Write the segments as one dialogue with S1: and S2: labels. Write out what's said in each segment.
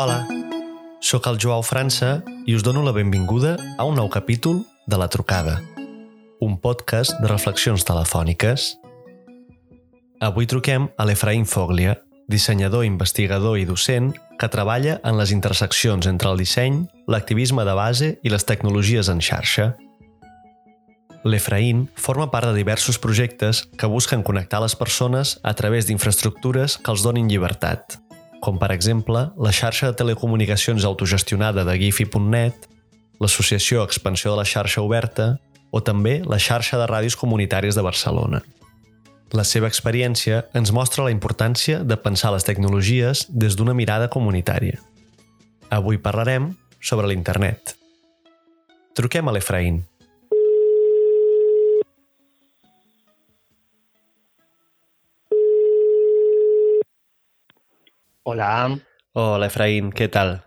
S1: Hola, sóc el Joao França i us dono la benvinguda a un nou capítol de La Trucada, un podcast de reflexions telefòniques. Avui truquem a l'Efraïm Foglia, dissenyador, investigador i docent que treballa en les interseccions entre el disseny, l'activisme de base i les tecnologies en xarxa. L'Efraïn forma part de diversos projectes que busquen connectar les persones a través d'infraestructures que els donin llibertat – com per exemple la xarxa de telecomunicacions autogestionada de Gifi.net, l'Associació Expansió de la Xarxa Oberta o també la xarxa de ràdios comunitàries de Barcelona. La seva experiència ens mostra la importància de pensar les tecnologies des d'una mirada comunitària. Avui parlarem sobre l'internet. Truquem a l'Efraín.
S2: Hola.
S1: Hola, Efraín, ¿qué tal?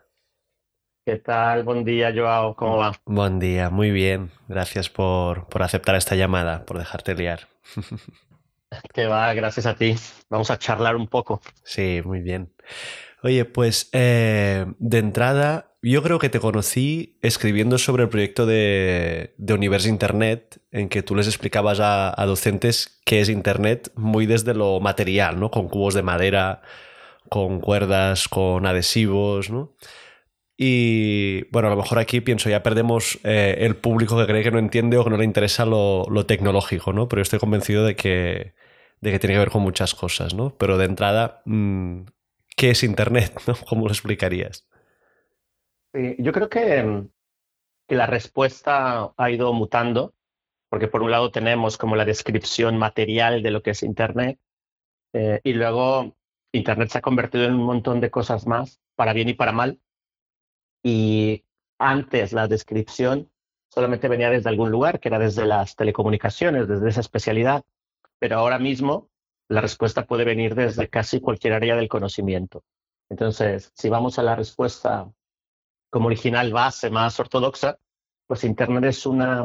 S2: ¿Qué tal? Buen día, Joao. ¿Cómo va?
S1: Buen día, muy bien. Gracias por, por aceptar esta llamada, por dejarte liar.
S2: Que va, gracias a ti. Vamos a charlar un poco.
S1: Sí, muy bien. Oye, pues eh, de entrada, yo creo que te conocí escribiendo sobre el proyecto de, de Universo Internet, en que tú les explicabas a, a docentes qué es Internet muy desde lo material, ¿no? Con cubos de madera, con cuerdas, con adhesivos, ¿no? Y bueno, a lo mejor aquí pienso, ya perdemos eh, el público que cree que no entiende o que no le interesa lo, tecnológico, ¿no? Pero yo estoy convencido de que, de que tiene que ver con muchas cosas, ¿no? Pero de entrada, mm, ¿qué es Internet? ¿Cómo lo explicarías?
S2: yo creo que, que la respuesta ha ido mutando, porque por un lado tenemos como la descripción material de lo que es Internet, eh, y luego Internet se ha convertido en un montón de cosas más, para bien y para mal. Y antes la descripción solamente venía desde algún lugar, que era desde las telecomunicaciones, desde esa especialidad. Pero ahora mismo la respuesta puede venir desde casi cualquier área del conocimiento. Entonces, si vamos a la respuesta como original base más ortodoxa, pues Internet es una,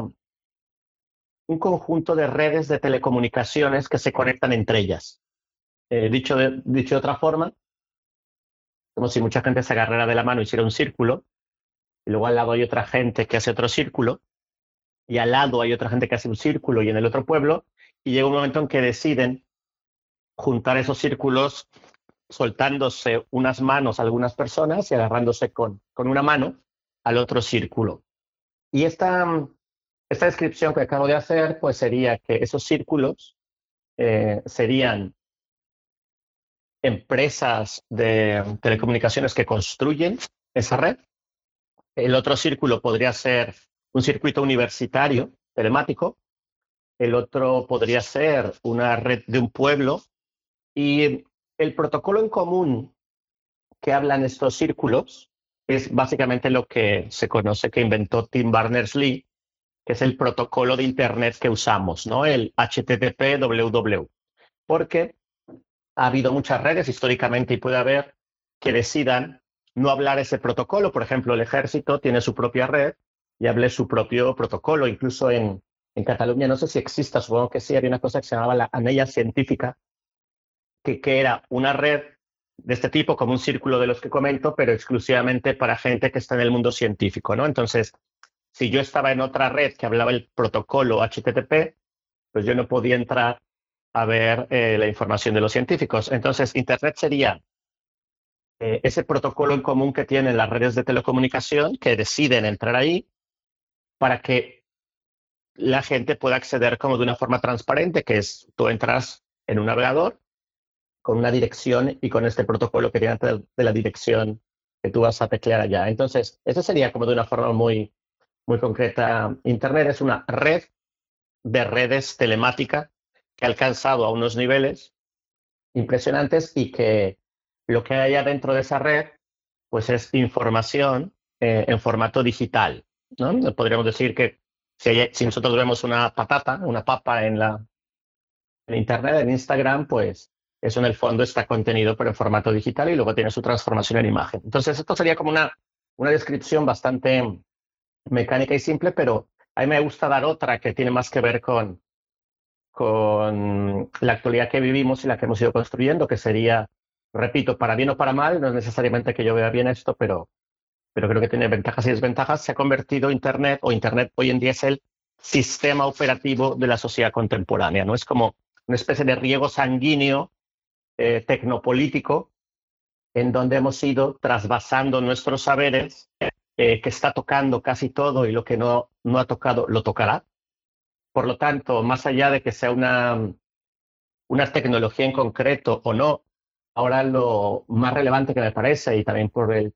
S2: un conjunto de redes de telecomunicaciones que se conectan entre ellas. Eh, dicho, de, dicho otra forma, como si mucha gente se agarrara de la mano y hiciera un círculo, y luego al lado hay otra gente que hace otro círculo, y al lado hay otra gente que hace un círculo y en el otro pueblo, y llega un momento en que deciden juntar esos círculos soltándose unas manos a algunas personas y agarrándose con, con una mano al otro círculo. Y esta, esta descripción que acabo de hacer, pues sería que esos círculos eh, serían empresas de telecomunicaciones que construyen esa red. El otro círculo podría ser un circuito universitario telemático. El otro podría ser una red de un pueblo. Y el protocolo en común que hablan estos círculos es básicamente lo que se conoce que inventó Tim Berners-Lee, que es el protocolo de Internet que usamos, ¿no? El HTTP-WW. Porque ha habido muchas redes históricamente y puede haber que decidan no hablar ese protocolo. Por ejemplo, el ejército tiene su propia red y hable su propio protocolo. Incluso en, en Cataluña, no sé si exista, supongo que sí, había una cosa que se llamaba la anella científica, que, que era una red de este tipo, como un círculo de los que comento, pero exclusivamente para gente que está en el mundo científico. ¿no? Entonces, si yo estaba en otra red que hablaba el protocolo HTTP, pues yo no podía entrar a ver eh, la información de los científicos. Entonces, Internet sería eh, ese protocolo en común que tienen las redes de telecomunicación que deciden entrar ahí para que la gente pueda acceder como de una forma transparente, que es tú entras en un navegador con una dirección y con este protocolo que tiene de la dirección que tú vas a teclear allá. Entonces, eso sería como de una forma muy, muy concreta. Internet es una red de redes telemática que ha alcanzado a unos niveles impresionantes y que lo que hay adentro de esa red pues es información eh, en formato digital. ¿no? Podríamos decir que si, si, nosotros vemos una patata, una papa en la en Internet, en Instagram, pues eso en el fondo está contenido pero en formato digital y luego tiene su transformación en imagen. Entonces, esto sería como una, una descripción bastante mecánica y simple, pero a mí me gusta dar otra que tiene más que ver con, con la actualidad que vivimos y la que hemos ido construyendo, que sería, repito, para bien o para mal, no es necesariamente que yo vea bien esto, pero, pero creo que tiene ventajas y desventajas, se ha convertido Internet, o Internet hoy en día es el sistema operativo de la sociedad contemporánea, ¿no? Es como una especie de riego sanguíneo eh, tecnopolítico en donde hemos ido trasvasando nuestros saberes, eh, que está tocando casi todo y lo que no, no ha tocado lo tocará. Por lo tanto, más allá de que sea una, una tecnología en concreto o no, ahora lo más relevante que me parece, y también por, el,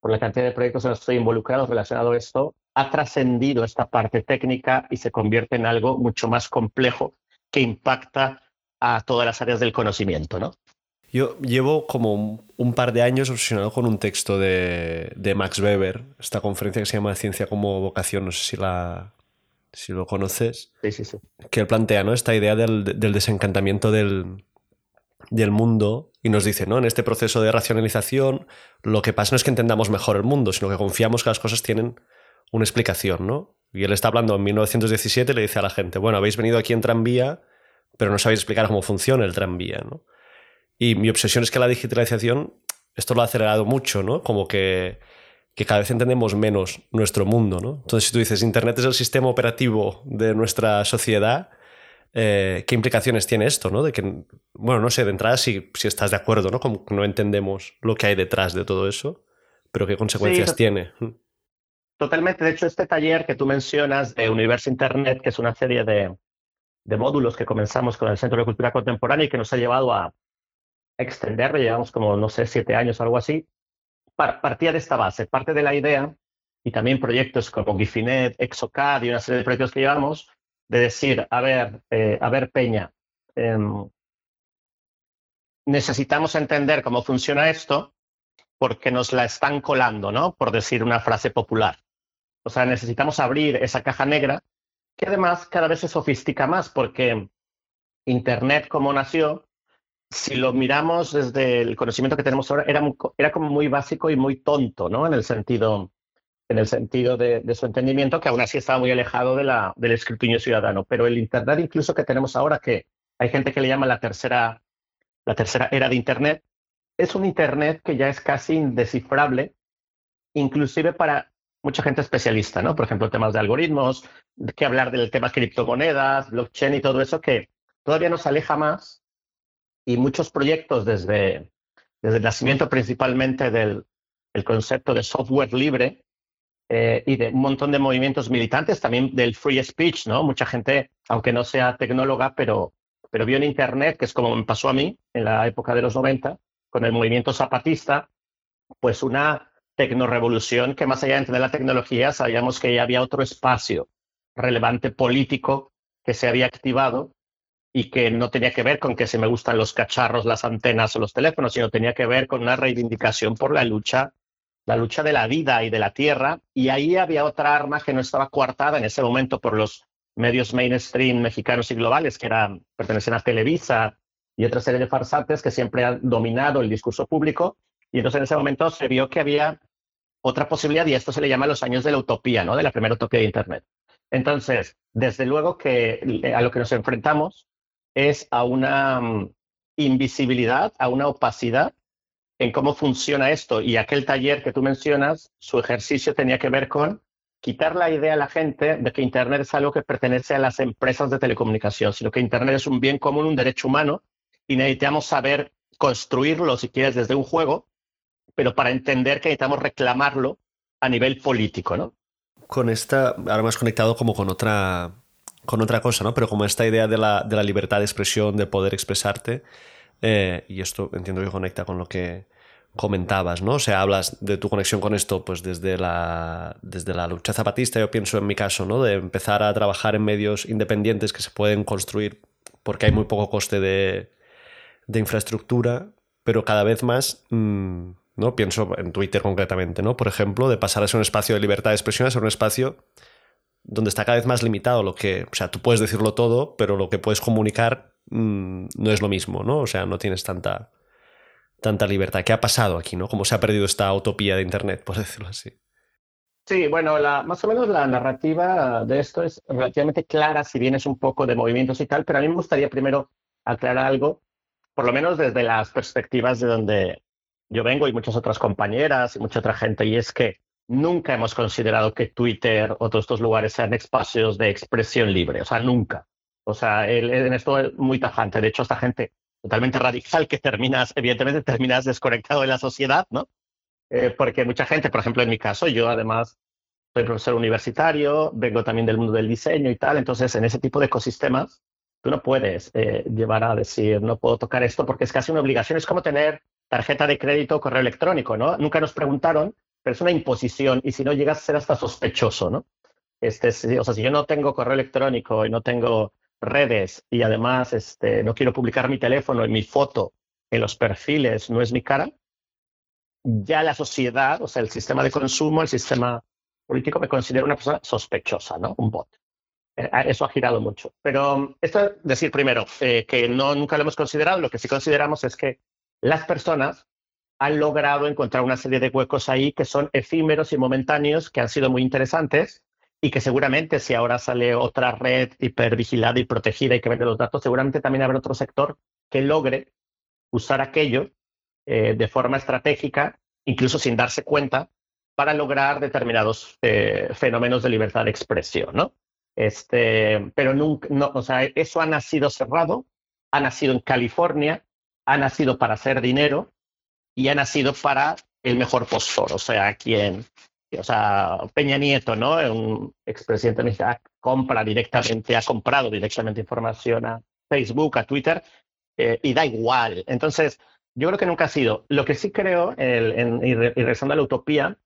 S2: por la cantidad de proyectos en los que estoy involucrado relacionado a esto, ha trascendido esta parte técnica y se convierte en algo mucho más complejo que impacta a todas las áreas del conocimiento, ¿no?
S1: Yo llevo como un par de años obsesionado con un texto de, de, Max Weber, esta conferencia que se llama Ciencia como vocación, no sé si, la, si lo conoces,
S2: sí, sí, sí.
S1: que él plantea ¿no? esta idea del, del desencantamiento del, del, mundo y nos dice, ¿no? en este proceso de racionalización, lo que pasa no es que entendamos mejor el mundo, sino que confiamos que las cosas tienen una explicación. ¿no? Y él está hablando en 1917 y le dice a la gente, bueno, habéis venido aquí en tranvía, pero no sabéis explicar cómo funciona el tranvía. ¿no? Y mi obsesión es que la digitalización, esto lo ha acelerado mucho, ¿no? Como que, que cada vez entendemos menos nuestro mundo, ¿no? Entonces, si tú dices, Internet es el sistema operativo de nuestra sociedad, eh, ¿qué implicaciones tiene esto, ¿no? De que, bueno, no sé, de entrada si, si estás de acuerdo, ¿no? Como que no entendemos lo que hay detrás de todo eso, pero qué consecuencias
S2: sí,
S1: tiene.
S2: Totalmente. De hecho, este taller que tú mencionas de Universo Internet, que es una serie de, de módulos que comenzamos con el Centro de Cultura Contemporánea y que nos ha llevado a extenderlo, llevamos como, no sé, siete años o algo así, partía de esta base, parte de la idea, y también proyectos como Gifinet, Exocad y una serie de proyectos que llevamos, de decir, a ver, eh, a ver, Peña, eh, necesitamos entender cómo funciona esto porque nos la están colando, ¿no? Por decir una frase popular. O sea, necesitamos abrir esa caja negra que además cada vez se sofistica más porque Internet como nació si lo miramos desde el conocimiento que tenemos ahora, era, era como muy básico y muy tonto, ¿no? En el sentido, en el sentido de, su entendimiento, que aún así estaba muy alejado de la, del escrutinio ciudadano. Pero el Internet incluso que tenemos ahora, que hay gente que le llama la tercera, la tercera era de Internet, es un Internet que ya es casi indescifrable, inclusive para mucha gente especialista, ¿no? Por ejemplo, temas de algoritmos, que hablar del tema criptomonedas, blockchain y todo eso, que todavía nos aleja más y muchos proyectos desde, desde el nacimiento principalmente del el concepto de software libre eh, y de un montón de movimientos militantes, también del free speech, ¿no? Mucha gente, aunque no sea tecnóloga, pero, pero vio en Internet, que es como me pasó a mí en la época de los 90, con el movimiento zapatista, pues una tecnorevolución que más allá de entender la tecnología, sabíamos que ya había otro espacio relevante político que se había activado y que no tenía que ver con que se me gustan los cacharros, las antenas o los teléfonos, sino tenía que ver con una reivindicación por la lucha, la lucha de la vida y de la tierra. Y ahí había otra arma que no estaba coartada en ese momento por los medios mainstream mexicanos y globales, que eran, pertenecen a Televisa y otra serie de farsantes que siempre han dominado el discurso público. Y entonces en ese momento se vio que había otra posibilidad y esto se le llama los años de la utopía, ¿no? De la primera utopía de Internet. Entonces, desde luego que a lo que nos enfrentamos es a una mm, invisibilidad, a una opacidad en cómo funciona esto. Y aquel taller que tú mencionas, su ejercicio tenía que ver con quitar la idea a la gente de que Internet es algo que pertenece a las empresas de telecomunicación, sino que Internet es un bien común, un derecho humano, y necesitamos saber construirlo, si quieres, desde un juego, pero para entender que necesitamos reclamarlo a nivel político, ¿no?
S1: Con esta, ahora más conectado como con otra con otra cosa, ¿no? Pero como esta idea de la, de la libertad de expresión, de poder expresarte, eh, y esto entiendo que conecta con lo que comentabas, ¿no? O sea, hablas de tu conexión con esto, pues desde la, desde la lucha zapatista, yo pienso en mi caso, ¿no? De empezar a trabajar en medios independientes que se pueden construir porque hay muy poco coste de, de infraestructura, pero cada vez más, mmm, ¿no? Pienso en Twitter concretamente, ¿no? Por ejemplo, de pasar a ser un espacio de libertad de expresión a ser un espacio donde está cada vez más limitado lo que, o sea, tú puedes decirlo todo, pero lo que puedes comunicar mmm, no es lo mismo, ¿no? O sea, no tienes tanta, tanta libertad. ¿Qué ha pasado aquí, no? ¿Cómo se ha perdido esta utopía de Internet, por decirlo así?
S2: Sí, bueno, más o menos la narrativa de esto es relativamente clara, si bien es un poco de movimientos y tal, pero a mí me gustaría primero aclarar algo, por lo menos desde las perspectivas de donde yo vengo y muchas otras compañeras y mucha otra gente, y es que nunca hemos considerado que Twitter o todos estos lugares sean espacios de expresión libre, o sea, nunca. O sea, en esto es muy tajante. De hecho, esta gente totalmente radical que terminas, evidentemente terminas desconectado de la sociedad, ¿no? Eh, porque mucha gente, por ejemplo, en mi caso, yo además soy profesor universitario, vengo también del mundo del diseño y tal, entonces en ese tipo de ecosistemas tú no puedes eh, llevar a decir, no puedo tocar esto porque es casi una obligación, es como tener tarjeta de crédito o correo electrónico, ¿no? Nunca nos preguntaron, pero es una imposición y si no llegas a ser hasta sospechoso, ¿no? Este, o sea, si yo no tengo correo electrónico y no tengo redes y además este, no quiero publicar mi teléfono y mi foto en los perfiles, no es mi cara, ya la sociedad, o sea, el sistema de consumo, el sistema político me considera una persona sospechosa, ¿no? Un bot. Eh, eso ha girado mucho. Pero esto es decir primero eh, que no nunca lo hemos considerado. Lo que sí consideramos es que las personas han logrado encontrar una serie de huecos ahí que son efímeros y momentáneos, que han sido muy interesantes y que seguramente si ahora sale otra red hipervigilada y protegida y que vende los datos, seguramente también habrá otro sector que logre usar aquello eh, de forma estratégica, incluso sin darse cuenta, para lograr determinados eh, fenómenos de libertad de expresión, ¿no? Este, pero nunca, no, o sea, eso ha nacido cerrado, ha nacido en California, ha nacido para hacer dinero y ha nacido para el mejor postor, o sea, quien, o sea, Peña Nieto, ¿no? Un expresidente mexicano compra directamente, ha comprado directamente información a Facebook, a Twitter, eh, y da igual. Entonces, yo creo que nunca ha sido. Lo que sí creo, y, regresando a la utopía,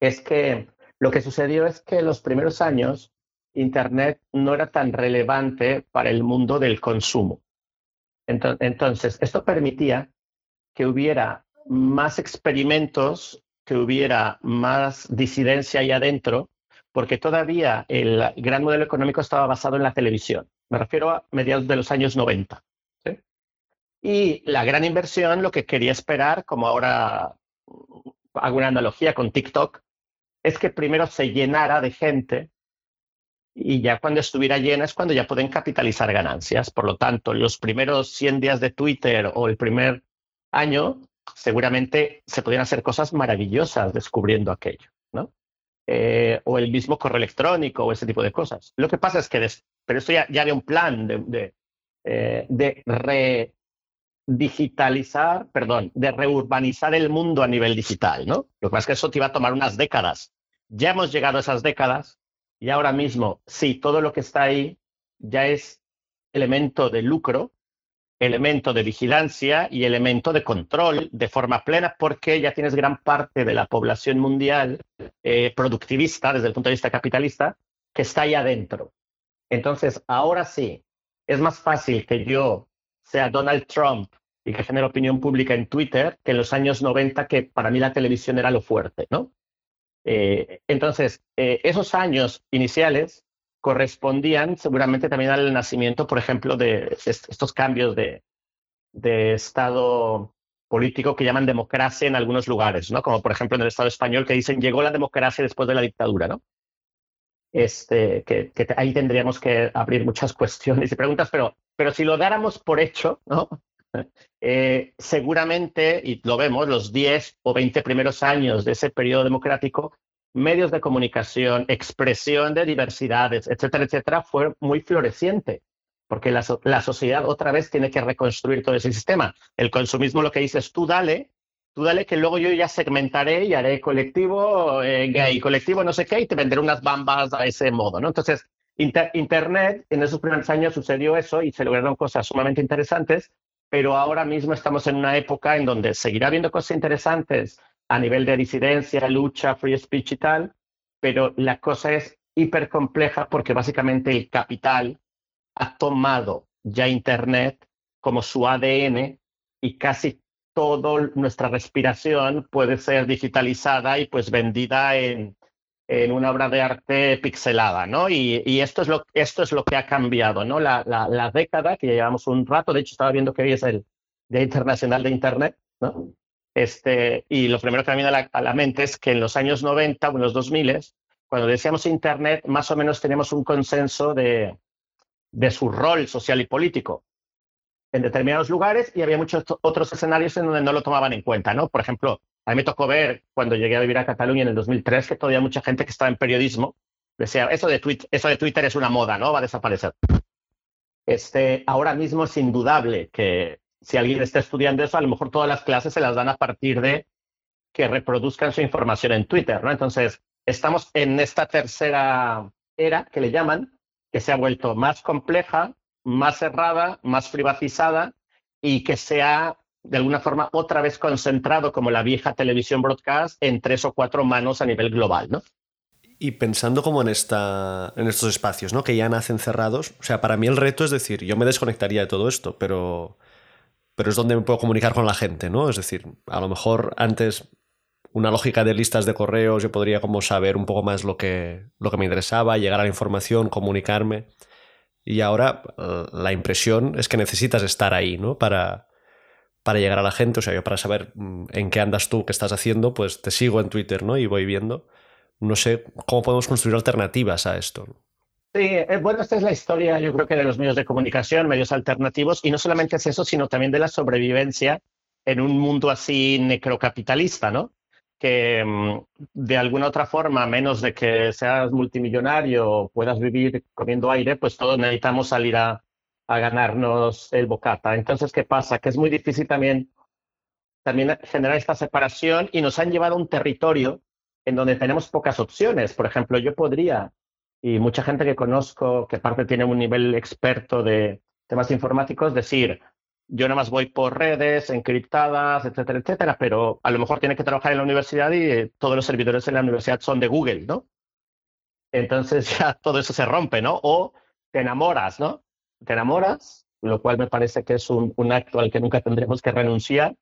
S2: es que lo que sucedió es que en los primeros años Internet no era tan relevante para el mundo del consumo. Entonces, esto permitía que hubiera más experimentos, que hubiera más disidencia ahí adentro, porque todavía el gran modelo económico estaba basado en la televisión. Me refiero a mediados de los años 90. Y la gran inversión, lo que quería esperar, como ahora hago una analogía con TikTok, es que primero se llenara de gente y ya cuando estuviera llena es cuando ya pueden capitalizar ganancias. Por lo tanto, los primeros 100 días de Twitter o el primer año, seguramente se podían hacer cosas maravillosas descubriendo aquello, ¿no? Eh, o el mismo correo electrónico o ese tipo de cosas. Lo que pasa es que, pero esto ya, ya había un plan de, de, eh, perdón, de reurbanizar el mundo a nivel digital, ¿no? Lo que pasa es que eso te iba a tomar unas décadas. Ya hemos llegado a esas décadas y ahora mismo, sí, todo lo que está ahí ya es elemento de lucro, elemento de vigilancia y elemento de control de forma plena porque ya tienes gran parte de la población mundial eh, productivista desde el punto de vista capitalista que está ahí adentro. Entonces, ahora sí, es más fácil que yo sea Donald Trump y que genera opinión pública en Twitter, que en los años 90, que para mí la televisión era lo fuerte, ¿no? Eh, entonces, eh, esos años iniciales correspondían seguramente también al nacimiento, por ejemplo, de estos cambios de, estado político que llaman democracia en algunos lugares, ¿no? Como por ejemplo en el Estado español que dicen llegó la democracia después de la dictadura, ¿no? Este, que ahí tendríamos que abrir muchas cuestiones y preguntas, pero pero si lo dáramos por hecho, ¿no? Eh, seguramente, y lo vemos, los 10 o 20 primeros años de ese periodo democrático, medios de comunicación, expresión de diversidades, etcétera, etcétera, fue muy floreciente, porque la, sociedad otra vez tiene que reconstruir todo ese sistema. El consumismo lo que dice es tú dale, tú dale que luego yo ya segmentaré y haré colectivo eh, gay, colectivo no sé qué, y te venderé unas bambas a ese modo, ¿no? Entonces, Internet, en esos primeros años sucedió eso y se lograron cosas sumamente interesantes, pero ahora mismo estamos en una época en donde seguirá habiendo cosas interesantes a nivel de disidencia, lucha, free speech y tal, pero la cosa es hiper compleja porque básicamente el capital ha tomado ya Internet como su ADN y casi toda nuestra respiración puede ser digitalizada y pues vendida en, en una obra de arte pixelada, ¿no? Y, esto, es lo, esto es lo que ha cambiado, ¿no? La, la, década, que llevamos un rato, de hecho estaba viendo que hoy es el Día Internacional de Internet, ¿no? Este, y lo primero que me viene a la, mente es que en los años 90 o en los 2000, cuando decíamos Internet, más o menos teníamos un consenso de, de su rol social y político en determinados lugares y había muchos otros escenarios en donde no lo tomaban en cuenta, ¿no? Por ejemplo, a mí me tocó ver cuando llegué a vivir a Cataluña en el 2003 que todavía mucha gente que estaba en periodismo decía, eso de, Twitter, eso de Twitter es una moda, ¿no? Va a desaparecer. Este, ahora mismo es indudable que si alguien está estudiando eso, a lo mejor todas las clases se las dan a partir de que reproduzcan su información en Twitter, ¿no? Entonces, estamos en esta tercera era que le llaman, que se ha vuelto más compleja, más cerrada, más privatizada y que se ha de alguna forma otra vez concentrado como la vieja televisión broadcast en tres o cuatro manos a nivel global, ¿no?
S1: Y pensando como en, esta, en estos espacios, ¿no? Que ya nacen cerrados. O sea, para mí el reto es decir, yo me desconectaría de todo esto, pero, pero es donde me puedo comunicar con la gente, ¿no? Es decir, a lo mejor antes una lógica de listas de correos, yo podría como saber un poco más lo que, lo que me interesaba, llegar a la información, comunicarme. Y ahora la impresión es que necesitas estar ahí, ¿no? Para, para llegar a la gente. O sea, yo para saber mm, en qué andas tú, qué estás haciendo, pues te sigo en Twitter, ¿no? Y voy viendo. No sé cómo podemos construir alternativas a esto.
S2: Sí, eh, bueno, esta es la historia, yo creo que de los medios de comunicación, medios alternativos, y no solamente es eso, sino también de la sobrevivencia en un mundo así necrocapitalista, ¿no? que mm, de alguna otra forma, menos de que seas multimillonario puedas vivir comiendo aire, pues todos necesitamos salir a, ganarnos el bocata. Entonces, ¿qué pasa? Que es muy difícil también, también generar esta separación y nos han llevado a un territorio en donde tenemos pocas opciones. Por ejemplo, yo podría, y mucha gente que conozco que aparte tiene un nivel experto de temas informáticos, decir, yo nada más voy por redes encriptadas, etcétera, etcétera, pero a lo mejor tiene que trabajar en la universidad y eh, todos los servidores en la universidad son de Google, ¿no? Entonces ya todo eso se rompe, ¿no? O te enamoras, ¿no? Te enamoras, lo cual me parece que es un, un acto al que nunca tendremos que renunciar,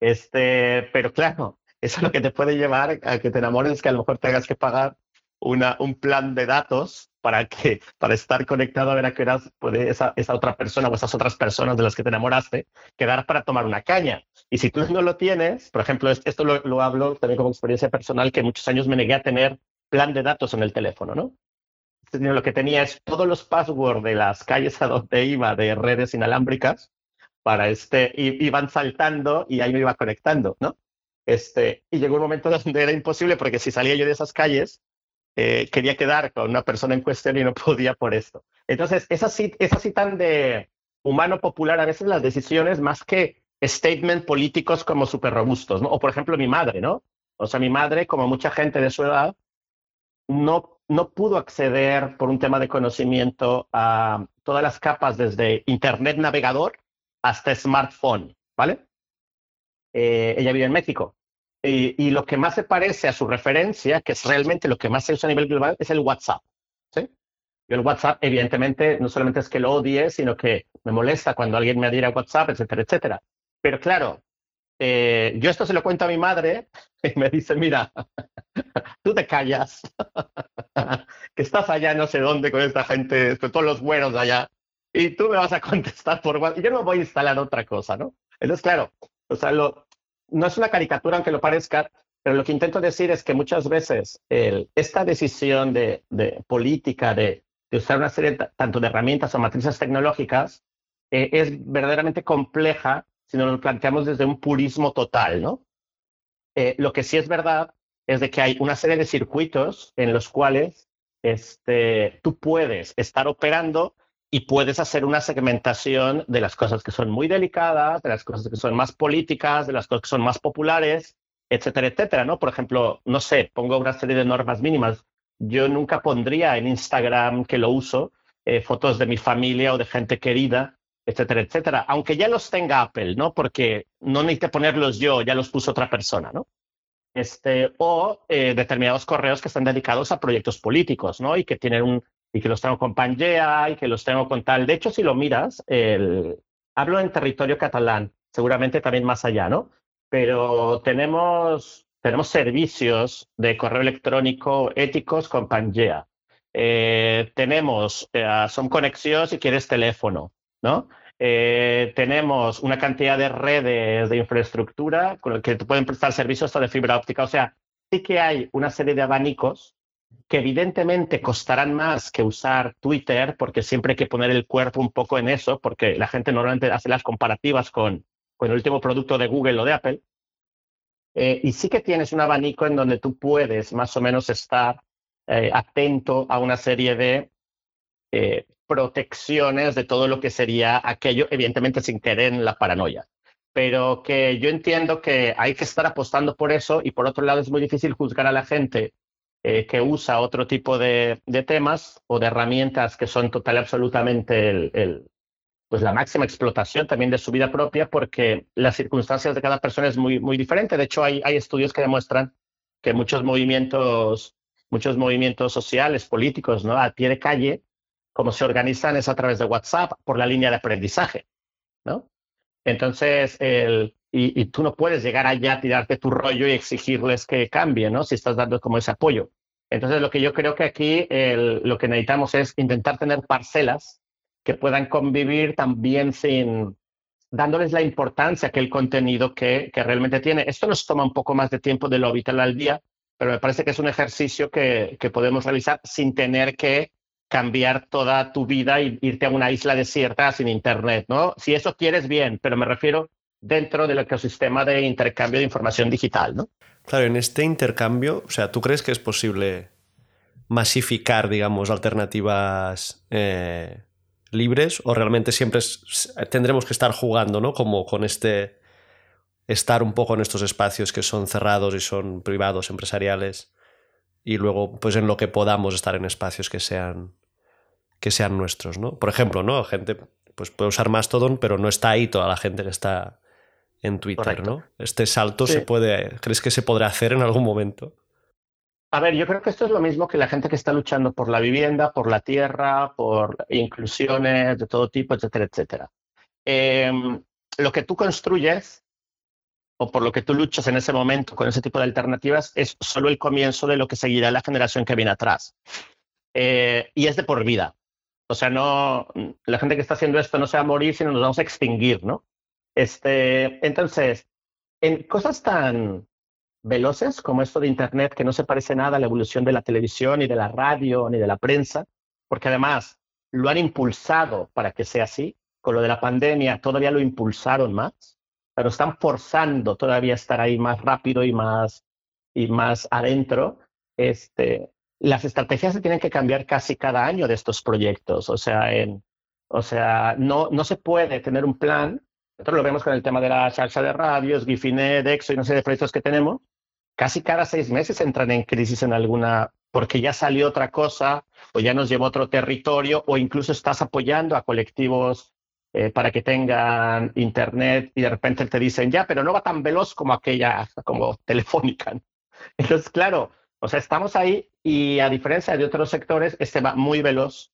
S2: este, pero claro, eso es lo que te puede llevar a que te enamores, que a lo mejor tengas que pagar un plan de datos para, que, para estar conectado a ver a qué hora puede esa, esa, otra persona o esas otras personas de las que te enamoraste quedar para tomar una caña. Y si tú no lo tienes, por ejemplo, esto lo, lo hablo también como experiencia personal, que muchos años me negué a tener plan de datos en el teléfono, ¿no? Lo que tenía es todos los passwords de las calles a donde iba de redes inalámbricas para este, y, iban saltando y ahí me iba conectando, ¿no? Este, y llegó un momento donde era imposible porque si salía yo de esas calles, eh, quería quedar con una persona en cuestión y no podía por esto. Entonces, es así, es así tan de humano popular a veces las decisiones más que statement políticos como súper robustos, ¿no? O por ejemplo mi madre, ¿no? O sea, mi madre, como mucha gente de su edad, no, no pudo acceder por un tema de conocimiento a todas las capas desde Internet navegador hasta smartphone, ¿vale? Eh, ella vive en México. Y, lo que más se parece a su referencia, que es realmente lo que más se usa a nivel global, es el WhatsApp. ¿sí? El WhatsApp, evidentemente, no solamente es que lo odie, sino que me molesta cuando alguien me adhiere a WhatsApp, etcétera, etcétera. Pero claro, eh, yo esto se lo cuento a mi madre y me dice, mira, tú te callas, que estás allá no sé dónde con esta gente, con todos los buenos allá, y tú me vas a contestar por WhatsApp. Y yo no voy a instalar otra cosa, ¿no? Entonces, claro, o sea, lo, no es una caricatura aunque lo parezca, pero lo que intento decir es que muchas veces esta decisión de, política de, usar una serie tanto de herramientas o matrices tecnológicas eh, es verdaderamente compleja si nos lo planteamos desde un purismo total, ¿no? Eh, lo que sí es verdad es de que hay una serie de circuitos en los cuales este, tú puedes estar operando y puedes hacer una segmentación de las cosas que son muy delicadas, de las cosas que son más políticas, de las cosas que son más populares, etcétera, etcétera, ¿no? Por ejemplo, no sé, pongo una serie de normas mínimas. Yo nunca pondría en Instagram, que lo uso, eh, fotos de mi familia o de gente querida, etcétera, etcétera, aunque ya los tenga Apple, ¿no? Porque no necesito ponerlos yo, ya los puso otra persona, ¿no? Este, o eh, determinados correos que están dedicados a proyectos políticos, ¿no? Y que tienen un, y que los tengo con Pangea y que los tengo con tal. De hecho, si lo miras, hablo en territorio catalán, seguramente también más allá, ¿no? Pero tenemos, tenemos servicios de correo electrónico éticos con Pangea. Eh, tenemos, eh, son conexiones si quieres teléfono, ¿no? Eh, tenemos una cantidad de redes de infraestructura con el que pueden prestar servicios hasta de fibra óptica. O sea, sí que hay una serie de abanicos que evidentemente costarán más que usar Twitter, porque siempre hay que poner el cuerpo un poco en eso, porque la gente normalmente hace las comparativas con, el último producto de Google o de Apple. Eh, y sí que tienes un abanico en donde tú puedes más o menos estar eh, atento a una serie de eh, protecciones de todo lo que sería aquello, evidentemente sin querer en la paranoia. Pero que yo entiendo que hay que estar apostando por eso y por otro lado es muy difícil juzgar a la gente que usa otro tipo de, temas o de herramientas que son total y absolutamente pues la máxima explotación también de su vida propia porque las circunstancias de cada persona es muy, muy diferente. De hecho, hay, hay estudios que demuestran que muchos movimientos, muchos movimientos sociales, políticos, ¿no? A pie de calle, como se organizan es a través de WhatsApp por la línea de aprendizaje, ¿no? Entonces, el, y, tú no puedes llegar allá, a tirarte tu rollo y exigirles que cambien, ¿no? Si estás dando como ese apoyo. Entonces, lo que yo creo que aquí lo que necesitamos es intentar tener parcelas que puedan convivir también sin dándoles la importancia que el contenido que, que realmente tiene. Esto nos toma un poco más de tiempo de lo habitual al día, pero me parece que es un ejercicio que, que podemos realizar sin tener que cambiar toda tu vida e irte a una isla desierta sin internet, ¿no? Si eso quieres, bien, pero me refiero dentro del ecosistema de intercambio de información digital, ¿no?
S1: Claro, en este intercambio, o sea, ¿tú crees que es posible masificar, digamos, alternativas eh, libres o realmente siempre tendremos que estar jugando, ¿no? Como con este estar un poco en estos espacios que son cerrados y son privados, empresariales y luego pues en lo que podamos estar en espacios que sean que sean nuestros, ¿no? Por ejemplo, ¿no? Gente pues puede usar Mastodon, pero no está ahí toda la gente que está en Twitter, ¿no? Este salto se puede, ¿crees que se podrá hacer en algún momento?
S2: A ver, yo creo que esto es lo mismo que la gente que está luchando por la vivienda, por la tierra, por inclusiones de todo tipo, etcétera, etcétera. Em, lo que tú construyes o por lo que tú luchas en ese momento con ese tipo de alternativas es solo el comienzo de lo que seguirá la generación que viene atrás. Eh, y es de por vida. O sea, no, la gente que está haciendo esto no se va a morir, sino nos vamos a extinguir, ¿no? Este, entonces, en cosas tan, veloces como esto de Internet, que no se parece nada a la evolución de la televisión, ni de la radio, ni de la prensa, porque además lo han impulsado para que sea así. Con lo de la pandemia todavía lo impulsaron más, pero están forzando todavía a estar ahí más rápido y más, y más adentro. Este, las estrategias se tienen que cambiar casi cada año de estos proyectos. O sea, en, o sea no, no se puede tener un plan. Nosotros lo vemos con el tema de la salsa de radios, Gifinet, Exo y no sé de proyectos que tenemos, casi cada seis meses entran en crisis en alguna, porque ya salió otra cosa o ya nos llevó a otro territorio o incluso estás apoyando a colectivos eh, para que tengan internet y de repente te dicen, ya, pero no va tan veloz como aquella, como telefónica. Entonces, claro, o sea, estamos ahí y a diferencia de otros sectores, este va muy veloz.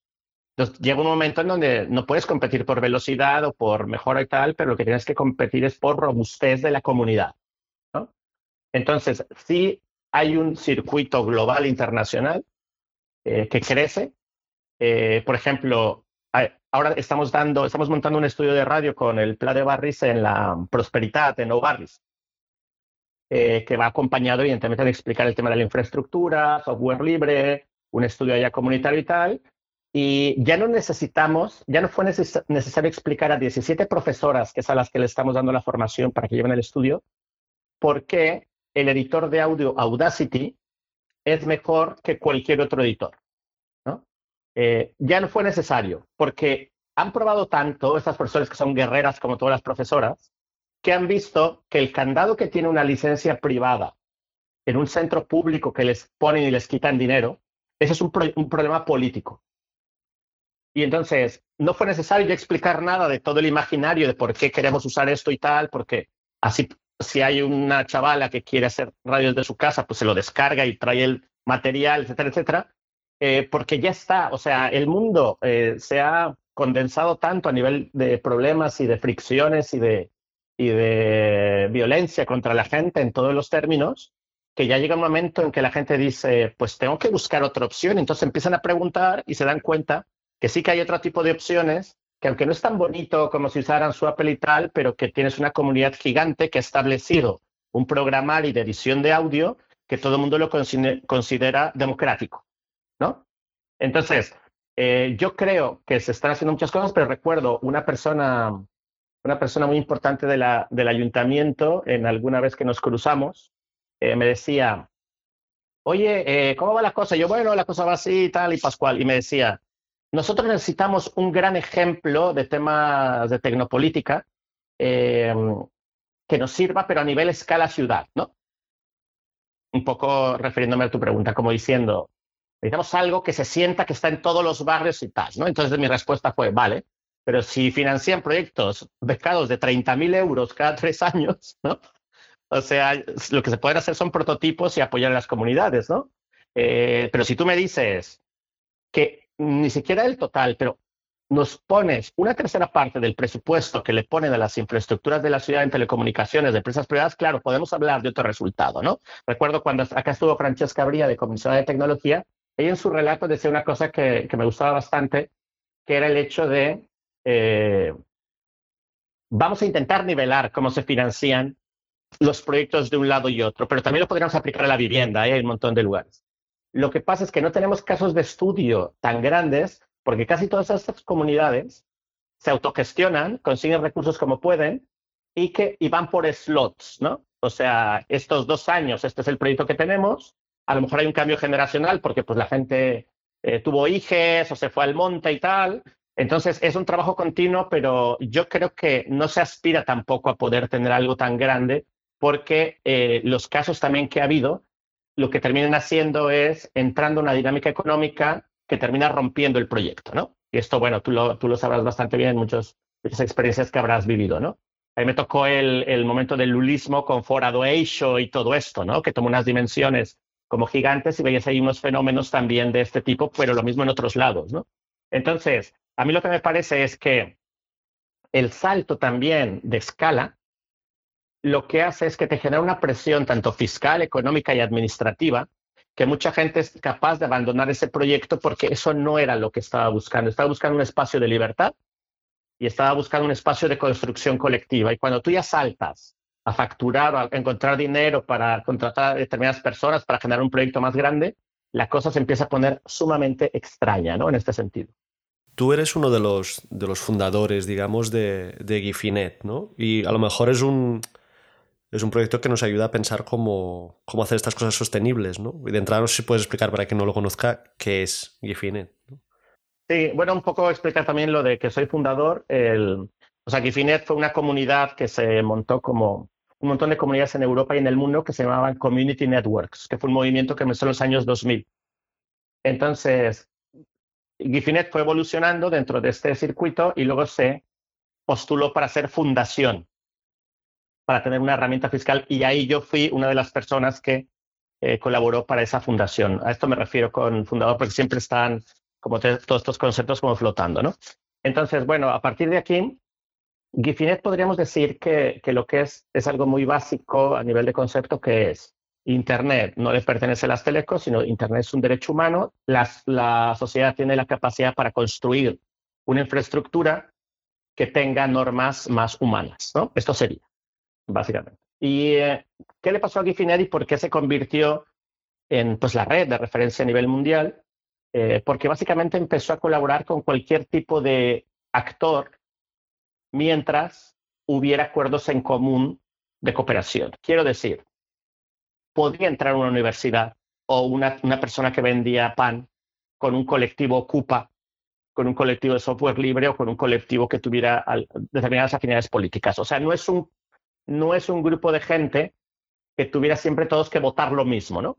S2: Entonces, llega un momento en donde no puedes competir por velocidad o por mejora y tal, pero lo que tienes que competir es por robustez de la comunidad. Entonces, sí hay un circuito global internacional eh, que crece. Eh, por ejemplo, ahora estamos dando, estamos montando un estudio de radio con el Pla de Barris en la Prosperidad, en No Barris, eh, que va acompañado, evidentemente, de explicar el tema de la infraestructura, software libre, un estudio ya comunitario y tal. Y ya no necesitamos, ya no fue necesario explicar a 17 profesoras, que es a las que le estamos dando la formación para que lleven el estudio, por qué el editor de audio Audacity es mejor que cualquier otro editor. ¿no? Eh, ya no fue necesario, porque han probado tanto estas personas que son guerreras como todas las profesoras, que han visto que el candado que tiene una licencia privada en un centro público que les ponen y les quitan dinero, ese es un, un problema político. Y entonces, no fue necesario explicar nada de todo el imaginario de por qué queremos usar esto y tal, porque así si hay una chavala que quiere hacer radios de su casa, pues se lo descarga y trae el material, etcétera, etcétera, eh, porque ya está, o sea, el mundo eh, se ha condensado tanto a nivel de problemas y de fricciones y de, y de violencia contra la gente en todos los términos, que ya llega un momento en que la gente dice, pues tengo que buscar otra opción, entonces empiezan a preguntar y se dan cuenta que sí que hay otro tipo de opciones que aunque no es tan bonito como si usaran su Apple y tal, pero que tienes una comunidad gigante que ha establecido un programario de edición de audio que todo el mundo lo considera democrático, ¿no? Entonces, eh, yo creo que se están haciendo muchas cosas, pero recuerdo una persona, una persona muy importante del ayuntamiento, en alguna vez que nos cruzamos, eh, me decía, oye, eh, ¿cómo va la cosa? yo, bueno, la cosa va así y tal, y Pascual, y me decía, nosotros necesitamos un gran ejemplo de temas de tecnopolítica que nos sirva, pero a nivel escala ciudad, ¿no? Un poco refiriéndome a tu pregunta, como diciendo, necesitamos algo que se sienta que está en todos los barrios y tal, ¿no? Entonces mi respuesta fue, vale, pero si financian proyectos becados de 30.000 euros cada tres años, ¿no? O sea, lo que se pueden hacer son prototipos y apoyar a las comunidades, ¿no? Eh, pero si tú me dices que ni siquiera el total, pero nos pones una tercera parte del presupuesto que le ponen a las infraestructuras de la ciudad en telecomunicaciones de empresas privadas, claro, podemos hablar de otro resultado, ¿no? Recuerdo cuando acá estuvo Francesca Bría de Comisión de Tecnología, ella en su relato decía una cosa que, me gustaba bastante, que era el hecho de eh, vamos a intentar nivelar cómo se financian los proyectos de un lado y otro, pero también lo podríamos aplicar a la vivienda, ¿eh? hay un montón de lugares. Lo que pasa es que no tenemos casos de estudio tan grandes porque casi todas estas comunidades se autogestionan, consiguen recursos como pueden y que y van por slots, ¿no? O sea, estos dos años, este es el proyecto que tenemos, a lo mejor hay un cambio generacional porque pues la gente eh, tuvo hijes o se fue al monte y tal. Entonces es un trabajo continuo, pero yo creo que no se aspira tampoco a poder tener algo tan grande porque eh, los casos también que ha habido, lo que terminan haciendo es entrando en una dinámica económica que termina rompiendo el proyecto, ¿no? Y esto, bueno, tú lo, tú lo sabrás bastante bien en muchas experiencias que habrás vivido, ¿no? A mí me tocó el, el momento del lulismo con Forado Eixo y todo esto, ¿no? Que tomó unas dimensiones como gigantes y veías ahí unos fenómenos también de este tipo, pero lo mismo en otros lados, ¿no? Entonces, a mí lo que me parece es que el salto también de escala lo que hace es que te genera una presión tanto fiscal, económica y administrativa que mucha gente es capaz de abandonar ese proyecto porque eso no era lo que estaba buscando. Estaba buscando un espacio de libertad y estaba buscando un espacio de construcción colectiva. Y cuando tú ya saltas a facturar, a encontrar dinero para contratar a determinadas personas para generar un proyecto más grande, la cosa se empieza a poner sumamente extraña, ¿no? En este sentido.
S1: Tú eres uno de los, de los fundadores, digamos, de, de Gifinet, ¿no? Y a lo mejor es un, es un proyecto que nos ayuda a pensar cómo, cómo hacer estas cosas sostenibles, ¿no? Y de entrada, si puedes explicar para quien no lo conozca qué es Gifinet.
S2: Sí, bueno, un poco explicar también lo de que soy fundador. El, o sea, Gifinet fue una comunidad que se montó como un montón de comunidades en Europa y en el mundo que se llamaban Community Networks, que fue un movimiento que empezó en los años 2000. Entonces, Gifinet fue evolucionando dentro de este circuito y luego se postuló para ser fundación para tener una herramienta fiscal y ahí yo fui una de las personas que eh, colaboró para esa fundación. A esto me refiero con fundador porque siempre están como todos estos conceptos como flotando, ¿no? Entonces, bueno, a partir de aquí, Gifinet podríamos decir que, que lo que es es algo muy básico a nivel de concepto que es Internet no le pertenece a las telecos, sino Internet es un derecho humano. la sociedad tiene la capacidad para construir una infraestructura que tenga normas más humanas, ¿no? Esto sería básicamente. ¿Y eh, qué le pasó a Gifinet y por qué se convirtió en pues, la red de referencia a nivel mundial? Eh, porque básicamente empezó a colaborar con cualquier tipo de actor mientras hubiera acuerdos en común de cooperación. Quiero decir, podría entrar a una universidad o una, una persona que vendía pan con un colectivo Ocupa, con un colectivo de software libre o con un colectivo que tuviera determinadas afinidades políticas. O sea, no es un no es un grupo de gente que tuviera siempre todos que votar lo mismo, ¿no?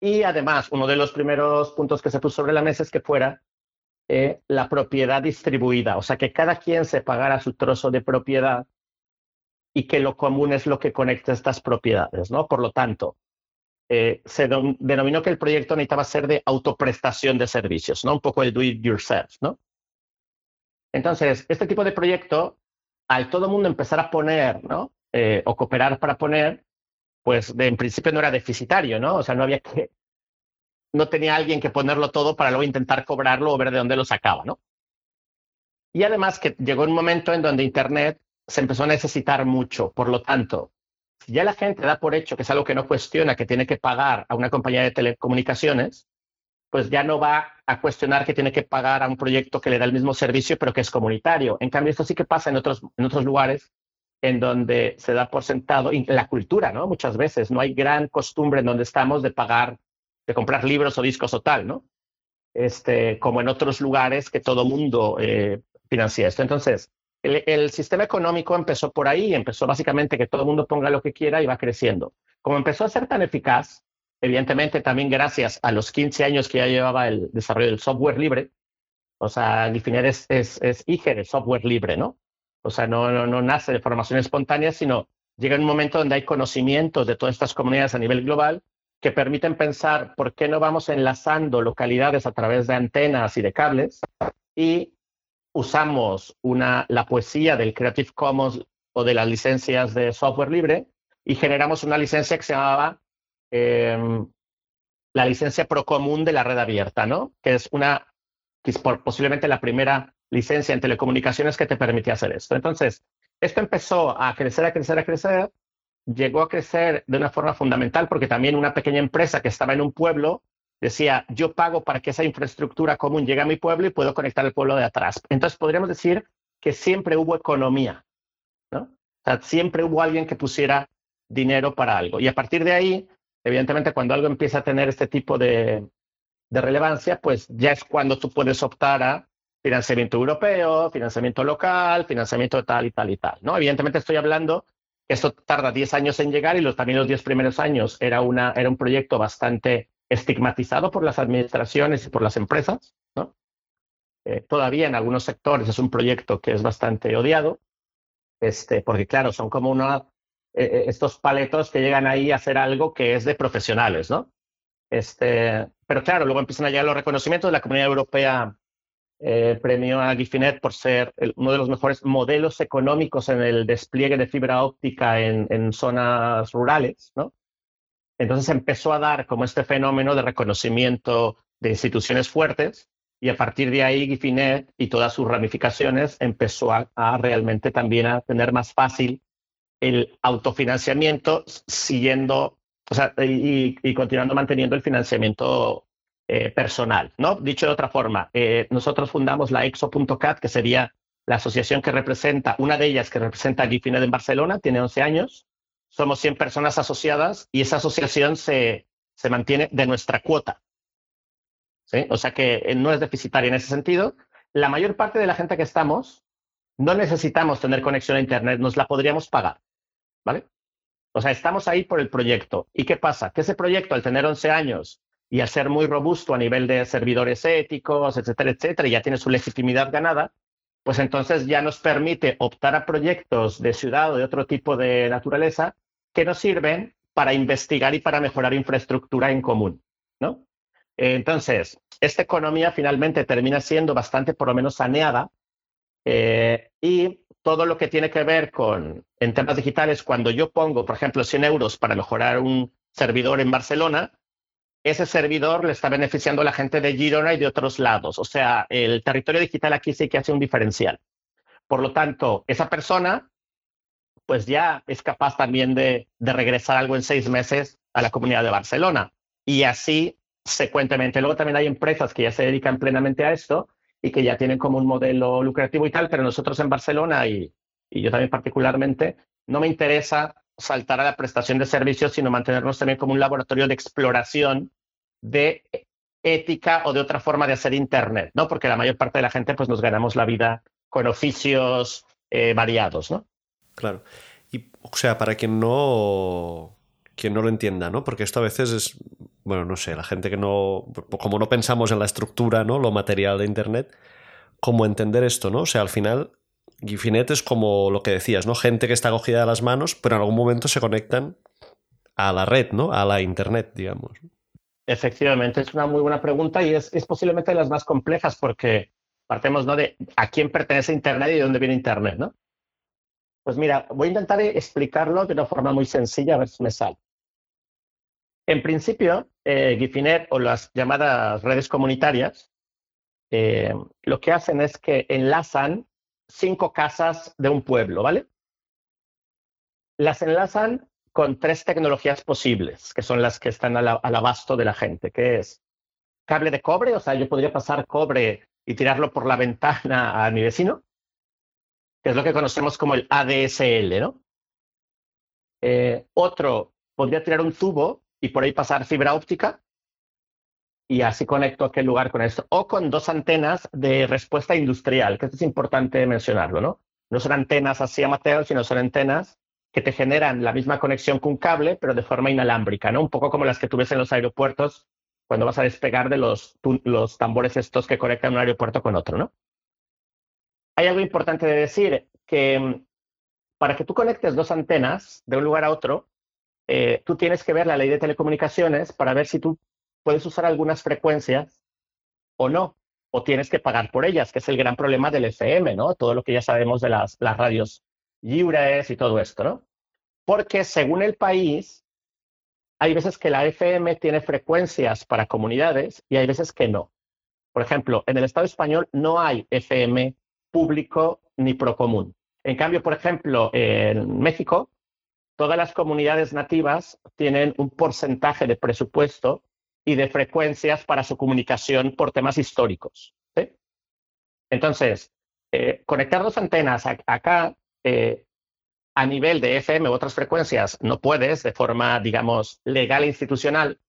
S2: Y además, uno de los primeros puntos que se puso sobre la mesa es que fuera eh, la propiedad distribuida, o sea, que cada quien se pagara su trozo de propiedad y que lo común es lo que conecta estas propiedades, ¿no? Por lo tanto, eh, se denominó que el proyecto necesitaba ser de autoprestación de servicios, ¿no? Un poco el do it yourself, ¿no? Entonces, este tipo de proyecto al todo el mundo empezar a poner, ¿no? Eh, o cooperar para poner, pues en principio no era deficitario, ¿no? O sea, no había que, no tenía alguien que ponerlo todo para luego intentar cobrarlo o ver de dónde lo sacaba, ¿no? Y además que llegó un momento en donde Internet se empezó a necesitar mucho. Por lo tanto, si ya la gente da por hecho que es algo que no cuestiona, que tiene que pagar a una compañía de telecomunicaciones, pues ya no va a cuestionar que tiene que pagar a un proyecto que le da el mismo servicio, pero que es comunitario. En cambio, esto sí que pasa en otros, en otros lugares en donde se da por sentado, y la cultura, ¿no? Muchas veces no hay gran costumbre en donde estamos de pagar, de comprar libros o discos o tal, ¿no? Este, como en otros lugares que todo mundo eh, financia esto. Entonces, el, sistema económico empezó por ahí, empezó básicamente que todo el mundo ponga lo que quiera y va creciendo. Como empezó a ser tan eficaz, evidentemente también gracias a los 15 años que ya llevaba el desarrollo del software libre, o sea, Lifinet es, es, es hija del software libre, ¿no? O sea, no, no, no nace de formación espontánea, sino llega un momento donde hay conocimientos de todas estas comunidades a nivel global que permiten pensar por qué no vamos enlazando localidades a través de antenas y de cables y usamos una, la poesía del Creative Commons o de las licencias de software libre y generamos una licencia que se llamaba em, la licencia pro común de la red abierta, ¿no? Que es una, que es posiblemente la primera licencia en telecomunicaciones que te permitía hacer esto. Entonces, esto empezó a crecer, a crecer, a crecer, llegó a crecer de una forma fundamental porque también una pequeña empresa que estaba en un pueblo decía, yo pago para que esa infraestructura común llegue a mi pueblo y puedo conectar el pueblo de atrás. Entonces podríamos decir que siempre hubo economía, ¿no? O sea, siempre hubo alguien que pusiera dinero para algo. Y a partir de ahí, evidentemente, cuando algo empieza a tener este tipo de, de relevancia, pues ya es cuando tú puedes optar a financiamiento europeo, financiamiento local, financiamiento tal y tal y tal, ¿no? Evidentemente estoy hablando esto tarda 10 años en llegar y los, también los 10 primeros años era, una, era un proyecto bastante estigmatizado por las administraciones y por las empresas. ¿no? Eh, todavía en algunos sectores es un proyecto que es bastante odiado, este, porque claro, son como una, eh, eh, estos paletos que llegan ahí a hacer algo que es de profesionales, ¿no? Este, pero claro, luego empiezan a llegar los reconocimientos. La Comunidad Europea premió a Gifinet por ser uno de los mejores modelos económicos en el despliegue de fibra óptica en, en zonas rurales, ¿no? Entonces empezó a dar como este fenómeno de reconocimiento de instituciones fuertes y a partir de ahí Gifinet y todas sus ramificaciones empezó a, realmente también a tener más fácil el autofinanciamiento siguiendo o sea, y, continuando manteniendo el financiamiento eh, personal. ¿no? Dicho de otra forma, eh, nosotros fundamos la exo.cat, que sería la asociación que representa, una de ellas que representa a Gifinet en Barcelona, tiene 11 años, somos 100 personas asociadas y esa asociación se, se mantiene de nuestra cuota. ¿Sí? O sea que eh, no es deficitaria en ese sentido. La mayor parte de la gente que estamos no necesitamos tener conexión a Internet, nos la podríamos pagar. ¿Vale? O sea, estamos ahí por el proyecto. ¿Y qué pasa? Que ese proyecto, al tener 11 años y al ser muy robusto a nivel de servidores éticos, etcétera, etcétera, y ya tiene su legitimidad ganada, pues entonces ya nos permite optar a proyectos de ciudad o de otro tipo de naturaleza que nos sirven para investigar y para mejorar infraestructura en común, ¿no? Entonces, esta economía finalmente termina siendo bastante, por lo menos, saneada eh, y todo lo que tiene que ver con, en temas digitales, cuando yo pongo, por ejemplo, 100 euros para mejorar un servidor en Barcelona, ese servidor le está beneficiando a la gente de Girona y de otros lados. O sea, el territorio digital aquí sí que hace un diferencial. Por lo tanto, esa persona pues ya es capaz también de, regresar algo en seis meses a la comunidad de Barcelona. Y así secuentemente. Luego también hay empresas que ya se dedican plenamente a esto y que ya tienen como un modelo lucrativo y tal, pero nosotros en Barcelona y, y yo también particularmente, no me interesa saltar a la prestación de servicios, sino mantenernos también como un laboratorio de exploración de ética o de otra forma de hacer Internet, ¿no? Porque la mayor parte de la gente pues nos ganamos la vida con oficios eh, variados, ¿no?
S1: Claro. Y, o sea, para quien no, quien no lo entienda, ¿no? Porque esto a veces es, bueno, no sé, la gente que no, como no pensamos en la estructura, ¿no? Lo material de Internet, ¿cómo entender esto, ¿no? O sea, al final, Gifinet es como lo que decías, ¿no? Gente que está cogida de las manos, pero en algún momento se conectan a la red, ¿no? A la Internet, digamos.
S2: Efectivamente, es una muy buena pregunta y es, es posiblemente de las más complejas porque partemos ¿no? de a quién pertenece Internet y de dónde viene Internet, ¿no? Pues mira, voy a intentar explicarlo de una forma muy sencilla, a ver si me sale. En principio, eh, Gifinet o las llamadas redes comunitarias eh, lo que hacen es que enlazan cinco casas de un pueblo, ¿vale? Las enlazan con tres tecnologías posibles, que son las que están al, abasto de la gente, que es cable de cobre, o sea, yo podría pasar cobre y tirarlo por la ventana a mi vecino, que es lo que conocemos como el ADSL, ¿no? Eh, otro, podría tirar un tubo y por ahí pasar fibra óptica y así conecto aquel lugar con esto. O con dos antenas de respuesta industrial, que es importante mencionarlo, ¿no? No son antenas así amateur, sino son antenas que te generan la misma conexión que un cable, pero de forma inalámbrica, ¿no? Un poco como las que tú en los aeropuertos cuando vas a despegar de los, los tambores estos que conectan un aeropuerto con otro, ¿no? Hay algo importante de decir, que mm, para que tú conectes dos antenas de un lugar a otro, eh, tú tienes que ver la ley de telecomunicaciones para ver si tú puedes usar algunas frecuencias o no, o tienes que pagar por ellas, que es el gran problema del FM, ¿no? Todo lo que ya sabemos de las, radios libres y todo esto, ¿no? Porque según el país, hay veces que la FM tiene frecuencias para comunidades y hay veces que no. Por ejemplo, en el Estado español no hay FM público ni procomún. En cambio, por ejemplo, en México, todas las comunidades nativas tienen un porcentaje de presupuesto y de frecuencias para su comunicación por temas históricos. Entonces, eh, conectar dos antenas acá eh, a nivel de FM u otras frecuencias no puedes de forma, digamos, legal e institucional,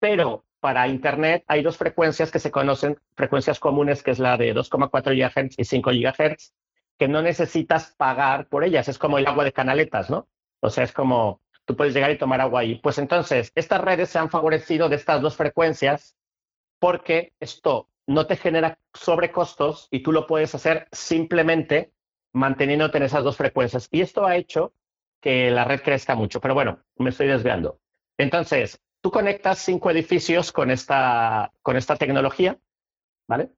S2: pero para Internet hay dos frecuencias que se conocen, frecuencias comunes, que es la de 2,4 GHz y 5 GHz, que no necesitas pagar por ellas. Es como el agua de canaletas, ¿no? O sea, es como tú puedes llegar y tomar agua ahí. Pues entonces, estas redes se han favorecido de estas dos frecuencias porque esto no te genera sobrecostos y tú lo puedes hacer simplemente manteniéndote en esas dos frecuencias. Y esto ha hecho que la red crezca mucho. Pero bueno, me estoy desviando. Entonces, tú conectas cinco edificios con esta, con esta tecnología, ¿vale?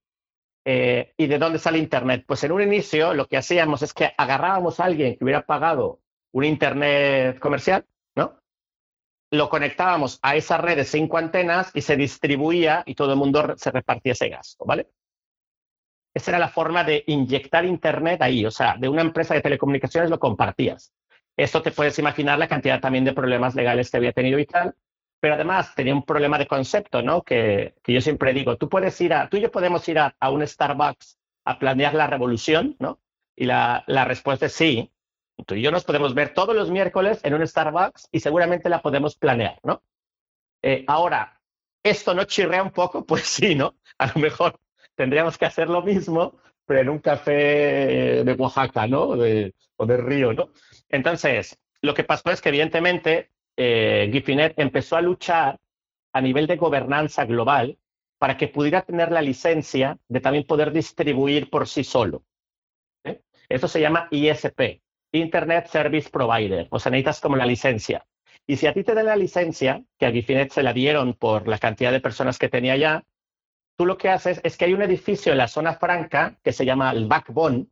S2: Eh, ¿Y de dónde sale Internet? Pues en un inicio lo que hacíamos es que agarrábamos a alguien que hubiera pagado un Internet comercial, ¿no? Lo conectábamos a esa red de cinco antenas y se distribuía y todo el mundo se repartía ese gasto, ¿vale? Esa era la forma de inyectar Internet ahí, o sea, de una empresa de telecomunicaciones lo compartías. Esto te puedes imaginar la cantidad también de problemas legales que había tenido y tal, pero además tenía un problema de concepto, ¿no? Que, yo siempre digo, tú puedes ir a, tú y yo podemos ir a, un Starbucks a planear la revolución, ¿no? Y la, respuesta es sí. Tú y yo nos podemos ver todos los miércoles en un Starbucks y seguramente la podemos planear, ¿no? Eh, ahora, ¿esto no chirrea un poco? Pues sí, ¿no? A lo mejor tendríamos que hacer lo mismo, pero en un café de Oaxaca, ¿no? o de Río, ¿no? Entonces, lo que pasó es que evidentemente eh, empezó a luchar a nivel de gobernanza global para que pudiera tener la licencia de también poder distribuir por sí solo. ¿eh? Eso se llama ISP, Internet Service Provider, o sea, necesitas como la licencia. Y si a ti te dan la licencia, que a Gifinet se la dieron por la cantidad de personas que tenía ya, tú lo que haces es que hay un edificio en la zona franca que se llama el Backbone.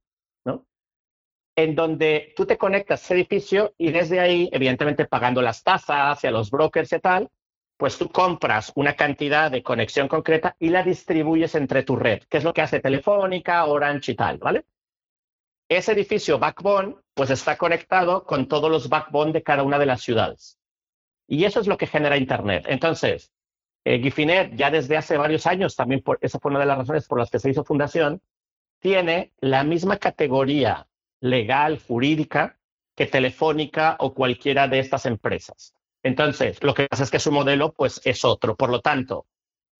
S2: En donde tú te conectas a ese edificio y desde ahí, evidentemente pagando las tasas y a los brokers y tal, pues tú compras una cantidad de conexión concreta y la distribuyes entre tu red, que es lo que hace Telefónica, Orange y tal, ¿vale? Ese edificio Backbone, pues está conectado con todos los backbone de cada una de las ciudades. Y eso es lo que genera Internet. Entonces, eh, Gifinet, ya desde hace varios años, también por, esa fue una de las razones por las que se hizo fundación, tiene la misma categoría legal, jurídica, que Telefónica o cualquiera de estas empresas. Entonces, lo que pasa es que su modelo pues, es otro. Por lo tanto,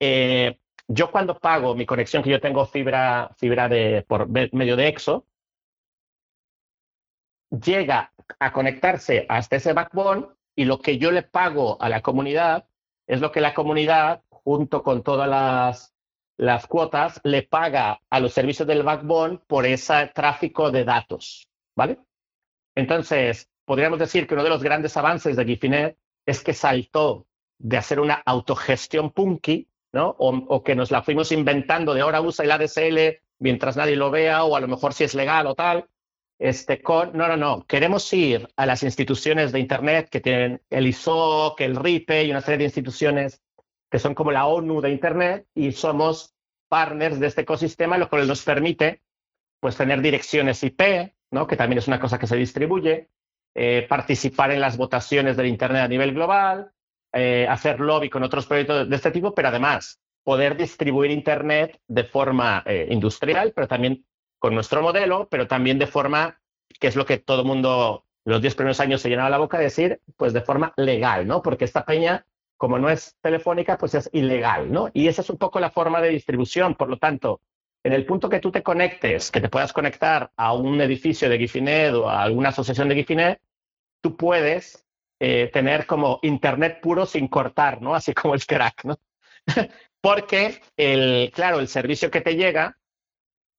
S2: eh, yo cuando pago mi conexión, que yo tengo fibra, fibra de, por medio de EXO, llega a conectarse hasta ese backbone y lo que yo le pago a la comunidad es lo que la comunidad, junto con todas las, las cuotas, le paga a los servicios del backbone por ese tráfico de datos, ¿vale? Entonces, podríamos decir que uno de los grandes avances de Gifinet es que saltó de hacer una autogestión punky, ¿no? O, que nos la fuimos inventando de ahora usa el ADSL mientras nadie lo vea, o a lo mejor si es legal o tal, este, con, no, no, no, queremos ir a las instituciones de Internet que tienen el ISOC, el RIPE y una serie de instituciones que son como la ONU de Internet y somos partners de este ecosistema, lo cual nos permite pues, tener direcciones IP, ¿no? que también es una cosa que se distribuye, eh, participar en las votaciones del Internet a nivel global, eh, hacer lobby con otros proyectos de este tipo, pero además poder distribuir Internet de forma eh, industrial, pero también con nuestro modelo, pero también de forma, que es lo que todo el mundo los diez primeros años se llenaba la boca de decir, pues de forma legal, ¿no? Porque esta peña, como no es telefónica, pues es ilegal, ¿no? Y esa es un poco la forma de distribución. Por lo tanto, en el punto que tú te conectes, que te puedas conectar a un edificio de Gifinet o a alguna asociación de Gifinet, tú puedes eh, tener como Internet puro sin cortar, ¿no? Así como el crack, ¿no? Porque, el, claro, el servicio que te llega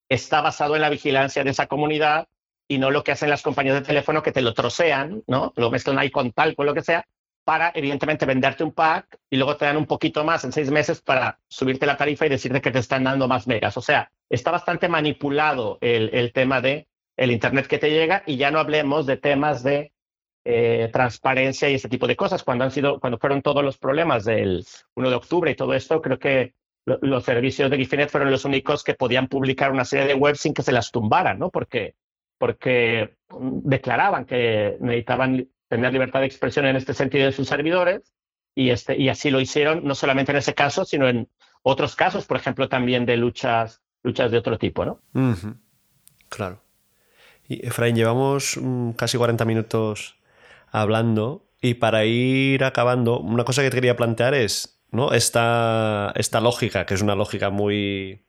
S2: está basado en la vigilancia de esa comunidad y no lo que hacen las compañías de teléfono que te lo trocean, ¿no? Lo mezclan ahí con tal, con lo que sea, para evidentemente venderte un pack y luego te dan un poquito más en seis meses para subirte la tarifa y decirte que te están dando más megas. O sea, está bastante manipulado el, tema de el Internet que te llega y ya no hablemos de temas de eh, transparencia y ese tipo de cosas. Cuando han sido, cuando fueron todos los problemas del 1 de octubre y todo esto, creo que los servicios de Gifinet fueron los únicos que podían publicar una serie de webs sin que se las tumbaran, ¿no? Porque porque declaraban que necesitaban tener libertad de expresión en este sentido de sus servidores y, este, y así lo hicieron, no solamente en ese caso, sino en otros casos, por ejemplo, también de luchas, luchas de otro tipo, ¿no?
S1: Claro. Y Efraín, llevamos mm, casi 40 minutos hablando y para ir acabando, una cosa que te quería plantear es ¿no? esta, esta lógica, que es una lógica muy,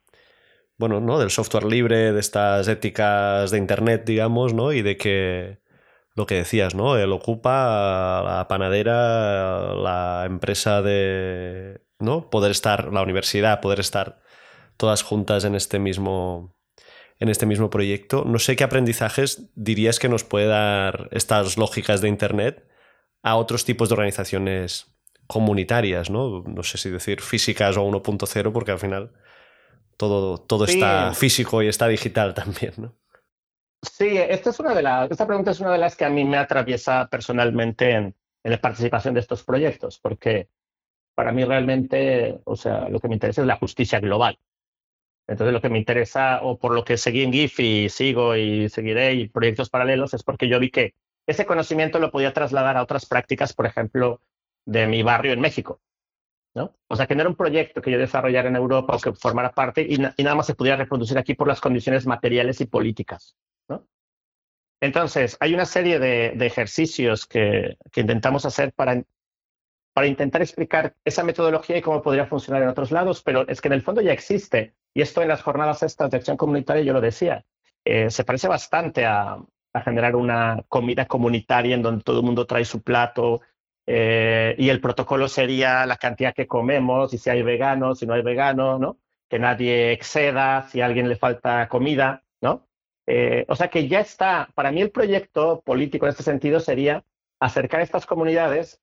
S1: bueno, ¿no? Del software libre, de estas éticas de Internet, digamos, ¿no? Y de que lo que decías, ¿no? Él ocupa la panadera, la empresa de, ¿no? Poder estar, la universidad, poder estar todas juntas en este mismo, en este mismo proyecto. No sé qué aprendizajes dirías que nos puede dar estas lógicas de Internet a otros tipos de organizaciones comunitarias, ¿no? No sé si decir físicas o 1.0, porque al final todo, todo está físico y está digital también, ¿no?
S2: Sí, esta, es una de las, esta pregunta es una de las que a mí me atraviesa personalmente en, la participación de estos proyectos, porque para mí realmente, o sea, lo que me interesa es la justicia global. Entonces, lo que me interesa, o por lo que seguí en GIF y sigo y seguiré y proyectos paralelos, es porque yo vi que ese conocimiento lo podía trasladar a otras prácticas, por ejemplo, de mi barrio en México. O sea, que no era un proyecto que yo desarrollara en Europa o que formara parte y, nada más se pudiera reproducir aquí por las condiciones materiales y políticas, Entonces, hay una serie de, ejercicios que, intentamos hacer para, para intentar explicar esa metodología y cómo podría funcionar en otros lados, pero es que en el fondo ya existe. Y esto en las jornadas estas de acción comunitaria, yo lo decía, eh, se parece bastante a, a generar una comida comunitaria en donde todo el mundo trae su plato, eh, y el protocolo sería la cantidad que comemos, y si hay veganos, si no hay veganos, ¿no? Que nadie exceda, si a alguien le falta comida, ¿no? Eh, o sea que ya está, para mí el proyecto político en este sentido sería acercar a estas comunidades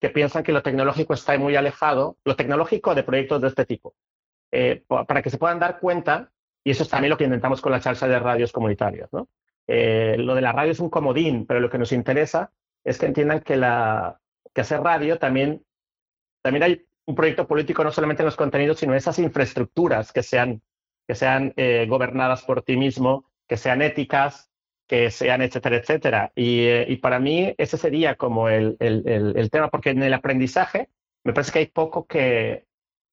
S2: que piensan que lo tecnológico está muy alejado, lo tecnológico de proyectos de este tipo, eh, para que se puedan dar cuenta, y eso es también lo que intentamos con la charla de radios comunitarias, ¿no? lo de la radio es un comodín, pero lo que nos interesa es que entiendan que la, que hacer radio, también, también hay un proyecto político no solamente en los contenidos, sino en esas infraestructuras que sean, que sean eh, gobernadas por ti mismo, que sean éticas, que sean etcétera, etcétera. Y, eh, para mí ese sería como el, el, el, tema, porque en el aprendizaje me parece que hay poco que,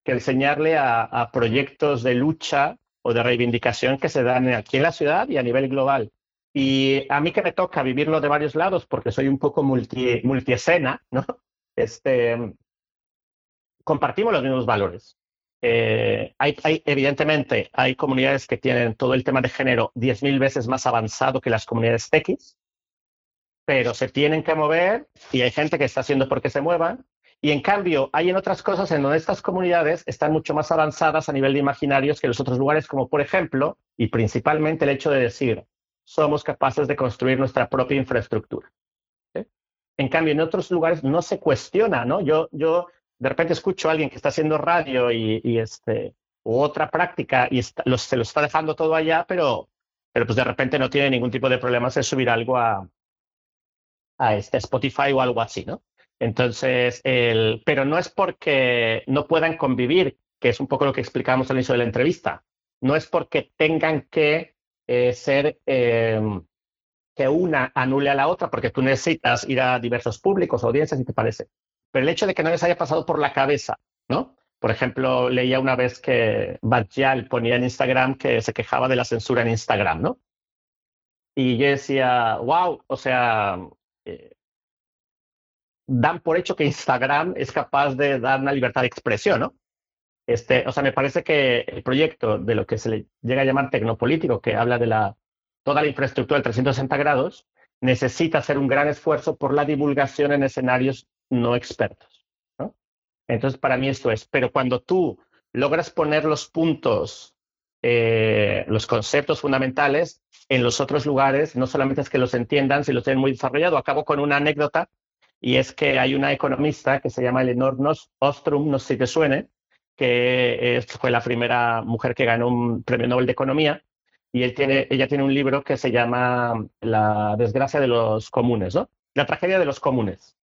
S2: que enseñarle a, a, proyectos de lucha o de reivindicación que se dan aquí en la ciudad y a nivel global. Y a mí que me toca vivirlo de varios lados, porque soy un poco multi, multiescena, ¿no? Este, compartimos los mismos valores. Eh, hay, hay, evidentemente, hay comunidades que tienen todo el tema de género 10.000 veces más avanzado que las comunidades TX, pero se tienen que mover y hay gente que está haciendo por que se muevan. Y en cambio, hay en otras cosas en donde estas comunidades están mucho más avanzadas a nivel de imaginarios que los otros lugares, como por ejemplo, y principalmente el hecho de decir, somos capaces de construir nuestra propia infraestructura. En cambio, en otros lugares no se cuestiona, ¿no? Yo, yo de repente escucho a alguien que está haciendo radio y, este, u otra práctica y se lo está dejando todo allá, pero, pero pues de repente no tiene ningún tipo de problemas en subir algo a, este Spotify o algo así, ¿no? Entonces, el, pero no es porque no puedan convivir, que es un poco lo que explicábamos al inicio de la entrevista. No es porque tengan que eh, ser em, que una anule a la otra, porque tú necesitas ir a diversos públicos, audiencias, si te parece. Pero el hecho de que no les haya pasado por la cabeza, ¿no? Por ejemplo, leía una vez que Bajal ponía en Instagram que se quejaba de la censura en Instagram, ¿no? Y yo decía, wow, o sea, eh, dan por hecho que Instagram es capaz de dar una libertad de expresión, ¿no? Este, o sea, me parece que el proyecto de lo que se le llega a llamar tecnopolítico, que habla de la, toda la infraestructura de 360 grados, necesita hacer un gran esfuerzo por la divulgación en escenarios no expertos. ¿no? Entonces, para mí esto es, pero cuando tú logras poner los puntos, eh, los conceptos fundamentales en los otros lugares, no solamente es que los entiendan, si los tienen muy desarrollado. Acabo con una anécdota, y es que hay una economista que se llama Eleanor Ostrom, no sé si te suene, que fue la primera mujer que ganó un premio Nobel de Economía, y ella tiene un libro que se llama La desgracia de los comunes, ¿no? La tragedia de los comunes.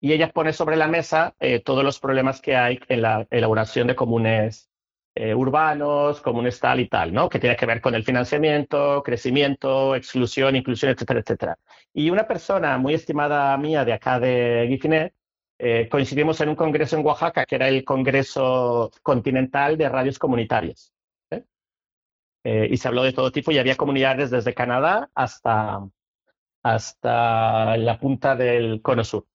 S2: Y ella pone sobre la mesa eh, todos los problemas que hay en la elaboración de comunes eh, urbanos, comunes tal y tal, ¿no? Que tiene que ver con el financiamiento, crecimiento, exclusión, inclusión, etcétera, etcétera. Y una persona muy estimada mía de acá de Guifinet eh, coincidimos en un congreso en Oaxaca, que era el Congreso Continental de Radios Comunitarias. y se habló de todo tipo y había comunidades desde Canadá hasta, hasta la punta del Cono Sur.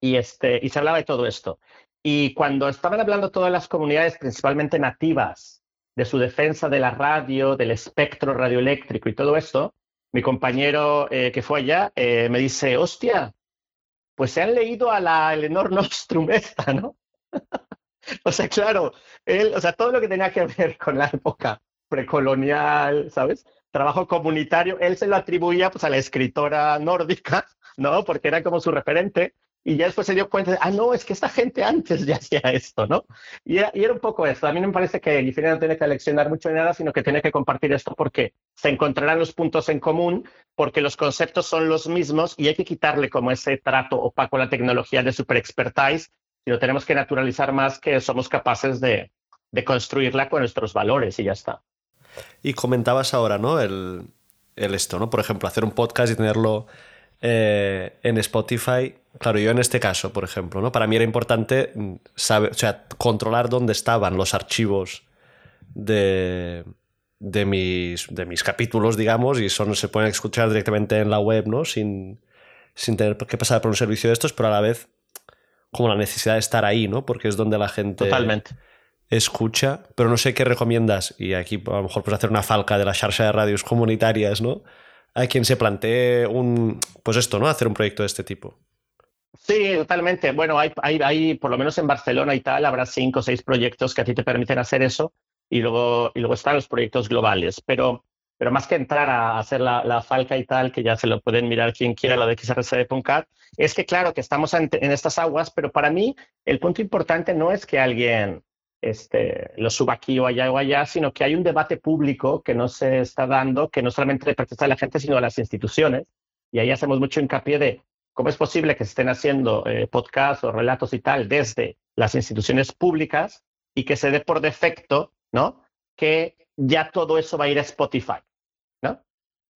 S2: Y, este, y se hablaba de todo esto. Y cuando estaban hablando todas las comunidades, principalmente nativas, de su defensa de la radio, del espectro radioeléctrico y todo esto, mi compañero que fue allá me dice, hostia, pues se han leído a la Eleanor Nostrum esta, ¿no? o sea, claro, él, o sea, todo lo que tenía que ver con la época precolonial, ¿sabes? Trabajo comunitario, él se lo atribuía pues a la escritora nórdica, ¿no? Porque era como su referente, y ya después se dio cuenta de, ah, no, es que esta gente antes ya hacía esto, ¿no? Y era, un poco eso. A mí me parece que Guifrida no tiene que leccionar mucho de nada, sino que tiene que compartir esto porque se encontrarán los puntos en común, porque los conceptos son los mismos y hay que quitarle como ese trato opaco a la tecnología de super expertise, lo tenemos que naturalizar más que somos capaces de, de construirla con nuestros valores y ya está.
S1: Y comentabas ahora, ¿no? El, el esto, ¿no? Por ejemplo, hacer un podcast y tenerlo eh, en Spotify, claro, yo en este caso, por ejemplo, ¿no? para mí era importante mm, saber, o sea, controlar dónde estaban los archivos de, de, mis, de mis capítulos, digamos, y eso se pueden escuchar directamente en la web, ¿no? Sin, sin tener que pasar por un servicio de estos, pero a la vez como la necesidad de estar ahí, ¿no? Porque es donde la gente
S2: Totalmente.
S1: escucha, pero no sé qué recomiendas, y aquí a lo mejor puedes hacer una falca de la charla de radios comunitarias, ¿no? a quien se plantee un, pues esto, ¿no? Hacer un proyecto de este tipo.
S2: Sí, totalmente. Bueno, hay, hay, hay, por lo menos en Barcelona y tal, habrá cinco o seis proyectos que a ti te permiten hacer eso y luego, y luego están los proyectos globales. Pero, pero más que entrar a hacer la, la falca y tal, que ya se lo pueden mirar quien quiera, la de xrc.cat, es que claro que estamos en estas aguas, pero para mí el punto importante no es que alguien este, lo suba aquí o allá o allá, sino que hay un debate público que no se está dando, que no solamente le pertenece a la gente, sino a las instituciones. Y ahí hacemos mucho hincapié de cómo es posible que se estén haciendo eh, podcasts o relatos y tal desde las instituciones públicas y que se dé por defecto, ¿no? Que ya todo eso va a ir a Spotify, ¿no?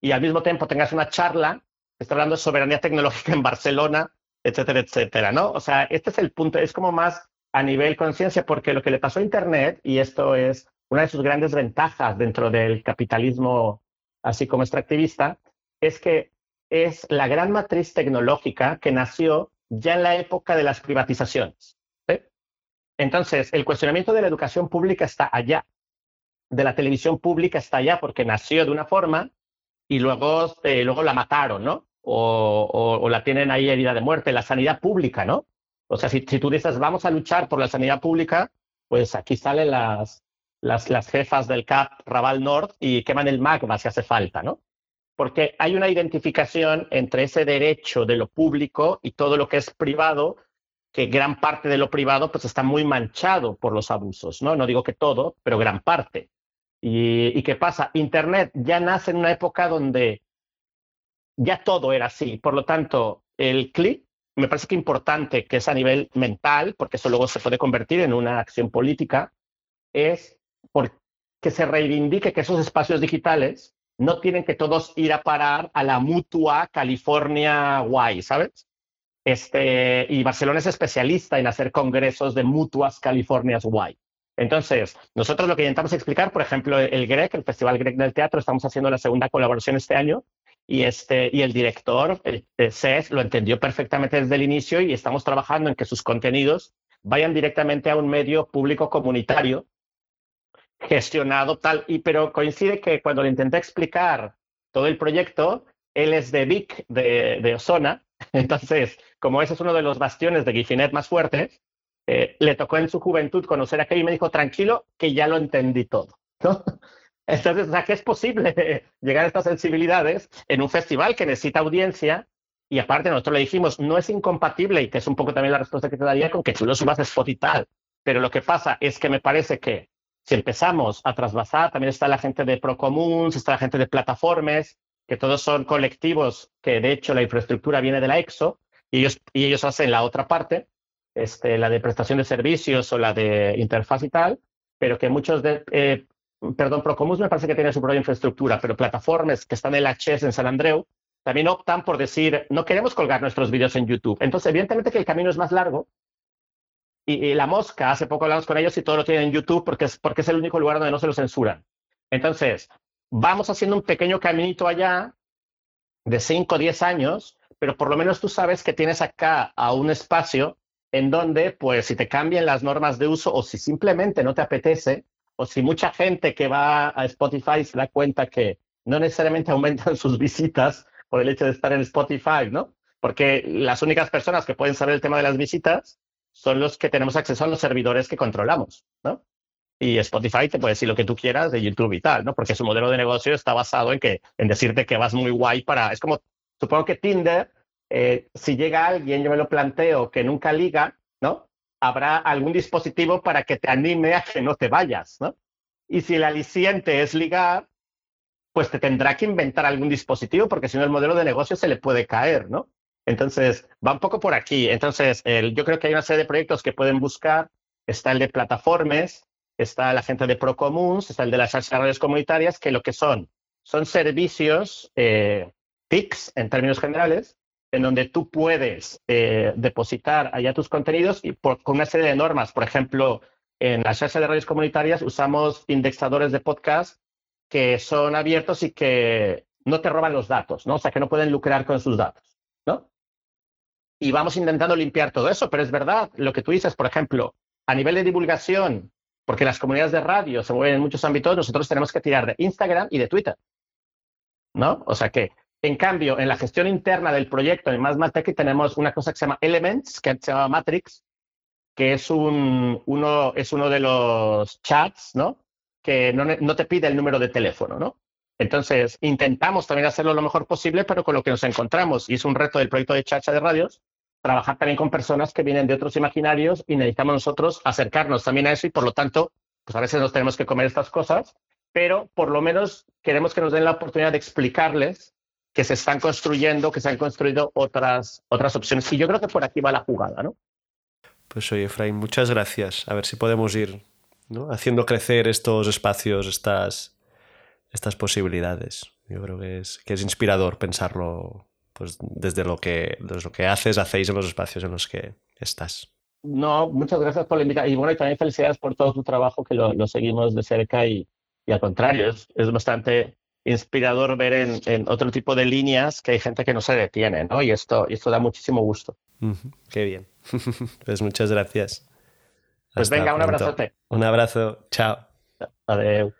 S2: Y al mismo tiempo tengas una charla está hablando de soberanía tecnológica en Barcelona, etcétera, etcétera, ¿no? O sea, este es el punto, es como más a nivel conciencia, porque lo que le pasó a Internet, y esto es una de sus grandes ventajas dentro del capitalismo así como extractivista, es que es la gran matriz tecnológica que nació ya en la época de las privatizaciones. Entonces, el cuestionamiento de la educación pública está allá, de la televisión pública está allá, porque nació de una forma y luego, eh, luego la mataron, ¿no? O, o, la tienen ahí herida de muerte, la sanidad pública, ¿no? O sea, si, tú dices, vamos a luchar por la sanidad pública, pues aquí salen las, las, las jefas del CAP Raval North y queman el magma si hace falta, ¿no? Porque hay una identificación entre ese derecho de lo público y todo lo que es privado, que gran parte de lo privado pues está muy manchado por los abusos, ¿no? No digo que todo, pero gran parte. ¿Y, y qué pasa? Internet ya nace en una época donde ya todo era así. Por lo tanto, el clic me parece que importante que es a nivel mental, porque eso luego se puede convertir en una acción política, es que se reivindique que esos espacios digitales no tienen que todos ir a parar a la mutua California guay, ¿sabes? Este, y Barcelona es especialista en hacer congresos de mutuas Californias guay. Entonces, nosotros lo que intentamos explicar, por ejemplo, el GREC, el Festival GREC del Teatro, estamos haciendo la segunda colaboración este año y, este, y el director, el, lo entendió perfectamente desde el inicio y estamos trabajando en que sus contenidos vayan directamente a un medio público comunitario gestionado tal, y, pero coincide que cuando le intenté explicar todo el proyecto, él es de Vic, de, de Osona, entonces, como ese es uno de los bastiones de Gifinet más fuertes, eh, le tocó en su juventud conocer aquello y me dijo, tranquilo, que ya lo entendí todo. Entonces, o sea, es posible llegar a estas sensibilidades en un festival que necesita audiencia y aparte nosotros le dijimos, no es incompatible, y que es un poco también la respuesta que te daría, con que tú lo subas a spot y tal. Pero lo que pasa es que me parece que si empezamos a trasvasar, también está la gente de Procomuns, está la gente de plataformas, que todos son colectivos que de hecho la infraestructura viene de la EXO y ellos, hacen la otra parte, este, la de prestación de servicios o la de interfaz y tal, pero que muchos de, eh, perdón, Procomus me parece que tiene su propia infraestructura, pero plataformas que están en la HES en San Andreu también optan por decir, no queremos colgar nuestros vídeos en YouTube. Entonces, evidentemente que el camino es más largo. Y, la mosca, hace poco hablamos con ellos y todo lo tienen en YouTube porque es, porque es el único lugar donde no se lo censuran. Entonces, vamos haciendo un pequeño caminito allá de 5 o 10 años, pero por lo menos tú sabes que tienes acá a un espacio en donde, pues, si te cambian las normas de uso o si simplemente no te apetece, o si mucha gente que va a Spotify se da cuenta que no necesariamente aumentan sus visitas por el hecho de estar en Spotify, ¿no? Porque las únicas personas que pueden saber el tema de las visitas son los que tenemos acceso a los servidores que controlamos, ¿no? y Spotify te puede decir lo que tú quieras de YouTube y tal, ¿no? Porque su modelo de negocio está basado en que en decirte que vas muy guay para. Es como, supongo que Tinder, eh, si llega alguien, yo me lo planteo, que nunca liga, ¿no? Habrá algún dispositivo para que te anime a que no te vayas, ¿no? Y si el aliciente es ligar, pues te tendrá que inventar algún dispositivo, porque si no el modelo de negocio se le puede caer, ¿no? Entonces, va un poco por aquí. Entonces, yo creo que hay una serie de proyectos que pueden buscar. Está el de plataformas, está la gente de Procomuns, está el de las redes comunitarias, que lo que son son servicios eh, en términos generales, en donde tú puedes eh, depositar allá tus contenidos y por, con una serie de normas. Por ejemplo, en las redes de redes comunitarias usamos indexadores de podcast que son abiertos y que no te roban los datos, ¿no? O sea, que no pueden lucrar con sus datos, ¿no? Y vamos intentando limpiar todo eso, pero es verdad lo que tú dices, por ejemplo, a nivel de divulgación porque las comunidades de radio se mueven en muchos ámbitos, nosotros tenemos que tirar de Instagram y de Twitter. ¿No? O sea que, en cambio, en la gestión interna del proyecto en Más Tech tenemos una cosa que se llama Elements, que se llama Matrix, que es, un, uno, es uno de los chats, ¿no? Que no, no te pide el número de teléfono, ¿no? Entonces, intentamos también hacerlo lo mejor posible, pero con lo que nos encontramos, y es un reto del proyecto de Chacha de Radios, trabajar también con personas que vienen de otros imaginarios y necesitamos nosotros acercarnos también a eso y por lo tanto, pues a veces nos tenemos que comer estas cosas, pero por lo menos queremos que nos den la oportunidad de explicarles que se están construyendo, que se han construido otras, otras opciones. Y yo creo que por aquí va la jugada, ¿no?
S1: Pues oye, Efraín, muchas gracias. A ver si podemos ir haciendo crecer estos espacios, estas, estas posibilidades. Yo creo que es, que es inspirador pensarlo pues desde lo que, desde lo que haces, hacéis en los espacios en los que estás.
S2: No, muchas gracias por la invitación. Y bueno, y también felicidades por todo tu trabajo, que lo, seguimos de cerca y, y al contrario, es, es, bastante inspirador ver en, en, otro tipo de líneas que hay gente que no se detiene, ¿no? Y esto, y esto da muchísimo gusto.
S1: Qué bien. pues muchas gracias.
S2: Pues venga, un abrazote.
S1: Un abrazo. Chao.
S2: Adiós.